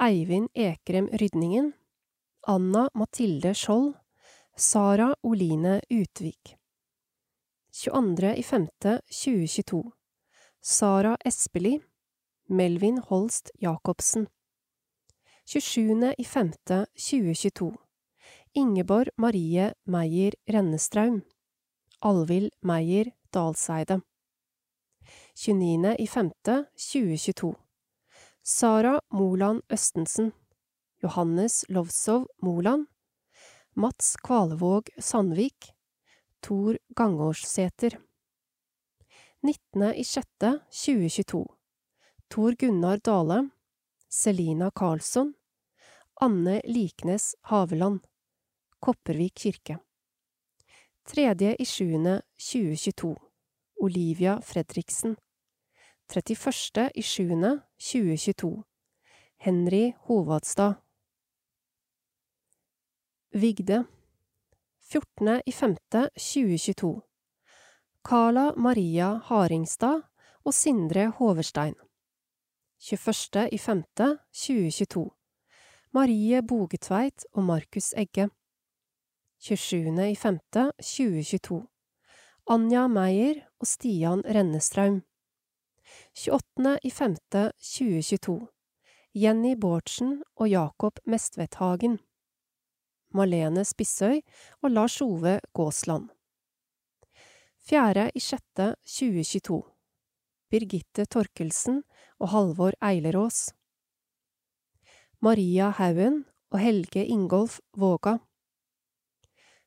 Eivind Ekrem Rydningen Anna Mathilde Skjold Sara Oline Utvik 22. i femte 2022 Sara Espelid Melvin Holst Jacobsen 27. i femte 2022 Ingeborg Marie Meyer Rennestraum Alvild Meyer Dalseide 29. i femte 2022 Sara Moland Østensen Johannes Lovsov Moland Mats Kvalevåg Sandvik Tor Gangårdsæter. 19. i sjette 2022 Tor Gunnar Dale Selina Karlsson Anne Liknes Haveland Kopervik kirke. Tredje i sjuende 2022 Olivia Fredriksen. 31. i sjuende 2022 Henry Hovadstad Vigde. 14.05.2022 Carla Maria Haringstad og Sindre Hoverstein. 21.05.2022 Marie Bogetveit og Markus Egge. 27.05.2022 Anja Meyer og Stian Rennestraum. 28.05.2022 Jenny Bårdsen og Jakob Mestvedthagen Malene Spissøy og Lars Ove Gåsland. 4.6.2022 Birgitte Torkelsen og Halvor Eilerås. Maria Haugen og Helge Ingolf Våga.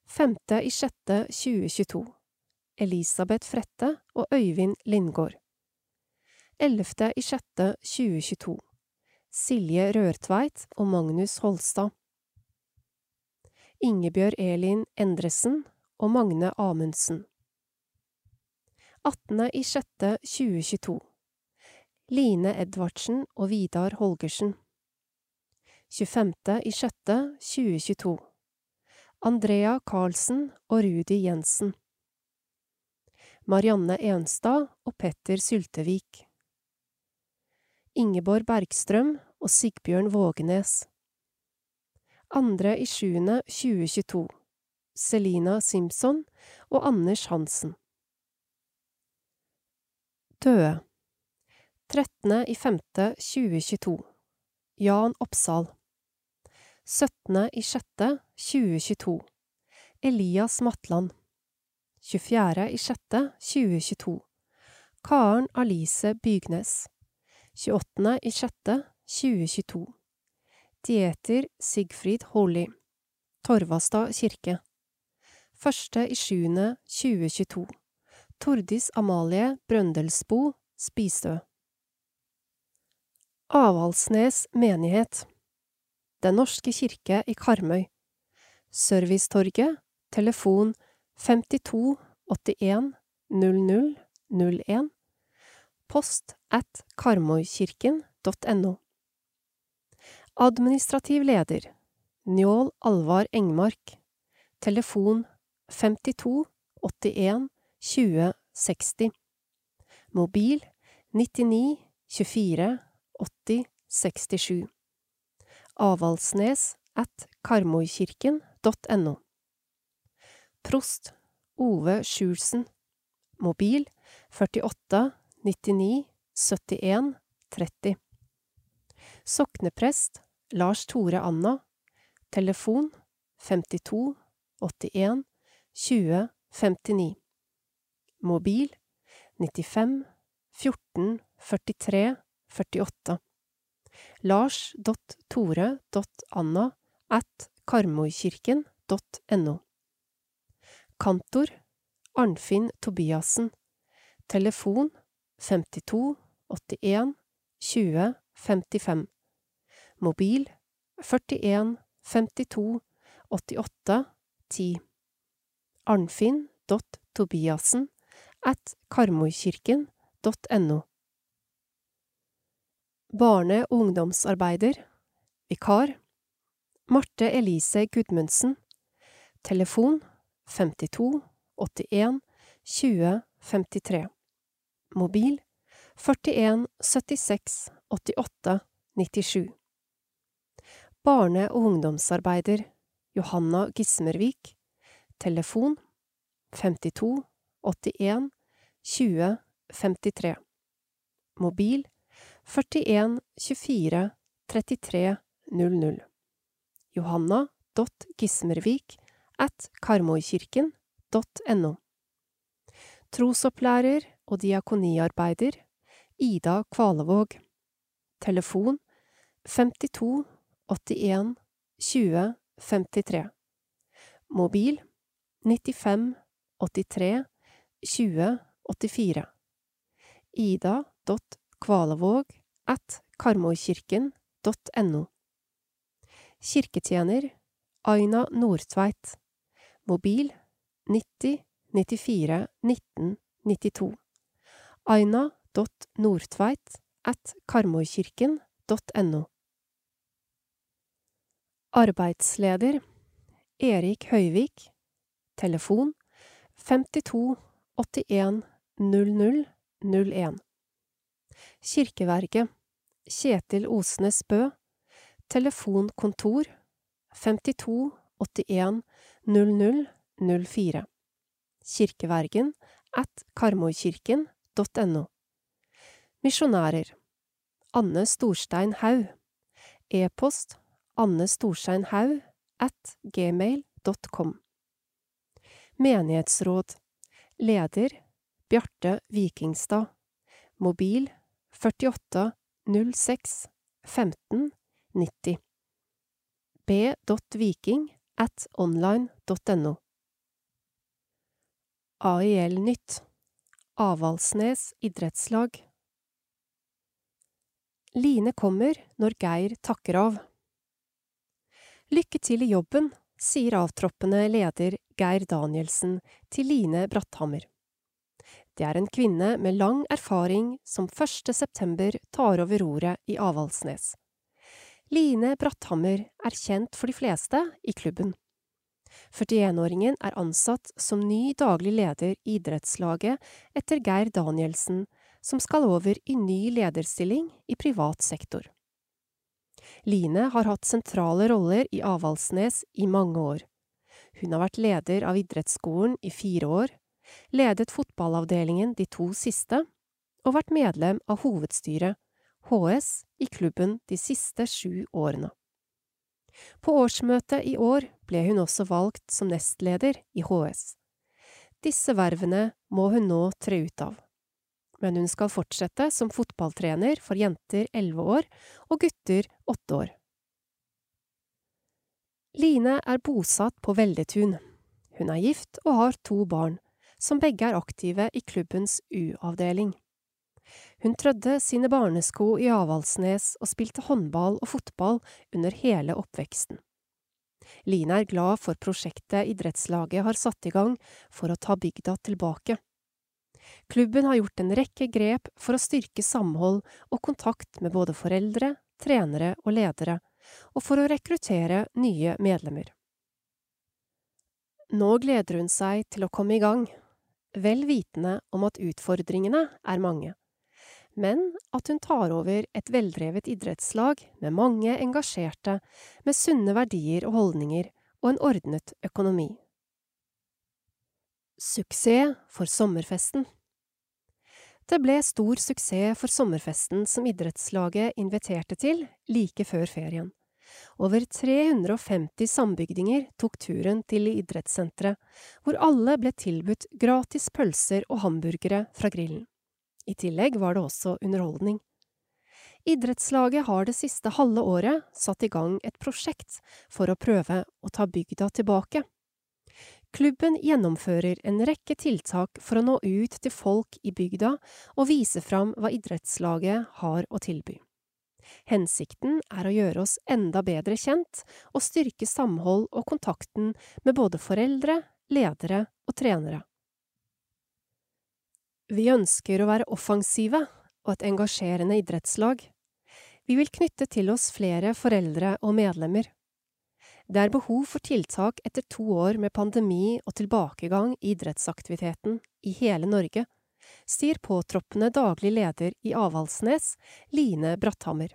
5.6.2022 Elisabeth Frette og Øyvind Lindgård. 11.6.2022 Silje Rørtveit og Magnus Holstad Ingebjørg Elin Endresen og Magne Amundsen. 18.06.2022 Line Edvardsen og Vidar Holgersen. 25.06.2022 Andrea Karlsen og Rudi Jensen. Marianne Enstad og Petter Syltevik. Ingeborg Bergstrøm og Sigbjørn Vågenes Andre i sjuende 2022 Selina Simpson og Anders Hansen Døde 13. i 5. 2022 Jan Oppsal 17. i 6. 2022 Elias Matland 24. i 6. 2022 Karen Alice Bygnes 28. i 6. 2022 Dieter Sigfrid Holli Torvastad kirke. Første i sjuende 2022 Tordis Amalie Brøndelsbo Spistø Avaldsnes menighet. Den norske kirke i Karmøy. Servicetorget Telefon 52 81 00 01 Post at karmøykirken.no Administrativ leder Njål Alvar Engmark. Telefon 52 81 20 60 Mobil 99 24 80 67 Avaldsnes at karmøykirken.no Prost Ove Sjulsen. Mobil 48 99 71 30 Sokneprest Lars Tore Anna. Telefon 52 81 20 59 Mobil 95 14 43 48 Lars.tore.anna at karmorkirken.no Kantor Arnfinn Tobiassen. Telefon 52 81 20 55 Mobil 41 52 88 10 Arnfinn.tobiassen at karmøykirken.no Barne- og ungdomsarbeider Vikar Marte Elise Gudmundsen. Telefon 52 81 20 53 Mobil 41 76 88 97 Barne- og ungdomsarbeider Johanna Gismervik. Telefon 52 81 20 53 Mobil 41 24 33 00 Johanna.gismervik at karmoikirken.no. Trosopplærer og diakoniarbeider Ida Kvalevåg. Telefon 52 81 20 53 Mobil 95 83 20 84 Ida.kvalevåg at karmøykirken.no Kirketjener Aina Nordtveit Mobil 90 94 19 92 Aina.nordtveit at karmøykirken.no Arbeidsleder Erik Høyvik Telefon 52 81 00 01. Kirkeverget Kjetil Osnes Bø. Telefonkontor 52 81 00 04. Kirkevergen at karmorkirken.no Misjonærer Anne Storstein Haug. E-post Anne Storstein at gmail.com. Menighetsråd Leder Bjarte Vikingstad. Mobil 48 06 15 90. b.viking at online.no. AIL Nytt Avaldsnes idrettslag Line kommer når Geir takker av. Lykke til i jobben, sier avtroppende leder Geir Danielsen til Line Bratthammer. Det er en kvinne med lang erfaring som 1. september tar over roret i Avaldsnes. Line Bratthammer er kjent for de fleste i klubben. 41-åringen er ansatt som ny daglig leder i idrettslaget etter Geir Danielsen, som skal over i ny lederstilling i privat sektor. Line har hatt sentrale roller i Avaldsnes i mange år. Hun har vært leder av idrettsskolen i fire år, ledet fotballavdelingen de to siste, og vært medlem av hovedstyret, HS, i klubben de siste sju årene. På årsmøtet i år ble hun også valgt som nestleder i HS. Disse vervene må hun nå tre ut av men hun skal fortsette som fotballtrener for jenter elleve år og gutter åtte år. Line er bosatt på Veldetun. Hun er gift og har to barn, som begge er aktive i klubbens U-avdeling. Hun trødde sine barnesko i Avaldsnes og spilte håndball og fotball under hele oppveksten. Line er glad for prosjektet idrettslaget har satt i gang for å ta bygda tilbake. Klubben har gjort en rekke grep for å styrke samhold og kontakt med både foreldre, trenere og ledere, og for å rekruttere nye medlemmer. Nå gleder hun seg til å komme i gang, vel vitende om at utfordringene er mange, men at hun tar over et veldrevet idrettslag med mange engasjerte, med sunne verdier og holdninger og en ordnet økonomi. Suksess for sommerfesten det ble stor suksess for sommerfesten som idrettslaget inviterte til like før ferien. Over 350 sambygdinger tok turen til idrettssenteret, hvor alle ble tilbudt gratis pølser og hamburgere fra grillen. I tillegg var det også underholdning. Idrettslaget har det siste halve året satt i gang et prosjekt for å prøve å ta bygda tilbake. Klubben gjennomfører en rekke tiltak for å nå ut til folk i bygda og vise fram hva idrettslaget har å tilby. Hensikten er å gjøre oss enda bedre kjent og styrke samhold og kontakten med både foreldre, ledere og trenere. Vi ønsker å være offensive og et engasjerende idrettslag. Vi vil knytte til oss flere foreldre og medlemmer. Det er behov for tiltak etter to år med pandemi og tilbakegang i idrettsaktiviteten i hele Norge, sier påtroppende daglig leder i Avaldsnes, Line Bratthammer.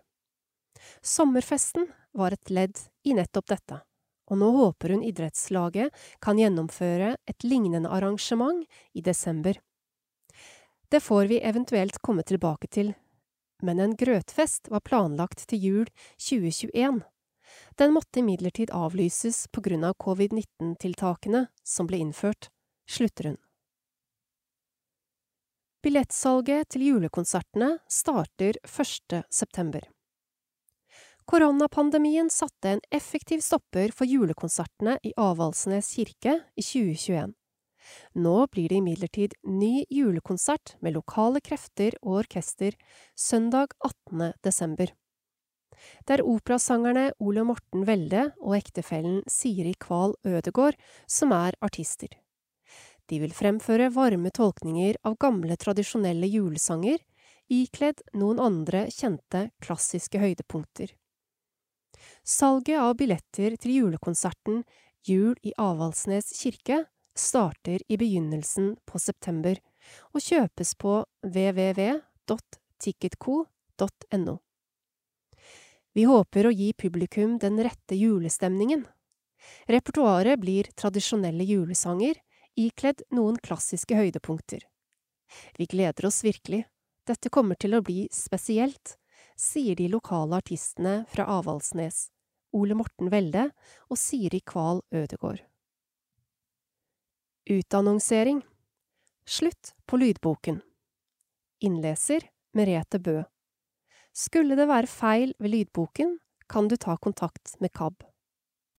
Sommerfesten var et ledd i nettopp dette, og nå håper hun idrettslaget kan gjennomføre et lignende arrangement i desember. Det får vi eventuelt komme tilbake til, men en grøtfest var planlagt til jul 2021 den måtte imidlertid avlyses på grunn av covid-19-tiltakene som ble innført, slutter hun. Billettsalget til julekonsertene starter 1. september. Koronapandemien satte en effektiv stopper for julekonsertene i Avaldsnes kirke i 2021. Nå blir det imidlertid ny julekonsert med lokale krefter og orkester søndag 18. desember. Det er operasangerne Ole Morten Welde og ektefellen Siri Kval Ødegård som er artister. De vil fremføre varme tolkninger av gamle, tradisjonelle julesanger, ikledd noen andre kjente, klassiske høydepunkter. Salget av billetter til julekonserten Jul i Avaldsnes kirke starter i begynnelsen på september og kjøpes på www.ticketco.no. Vi håper å gi publikum den rette julestemningen. Repertoaret blir tradisjonelle julesanger, ikledd noen klassiske høydepunkter. Vi gleder oss virkelig, dette kommer til å bli spesielt, sier de lokale artistene fra Avaldsnes, Ole Morten Welde og Siri Kval Ødegård. Utannonsering Slutt på lydboken Innleser Merete Bø Skulle det være feil ved lydboken, kan du ta kontakt med KAB.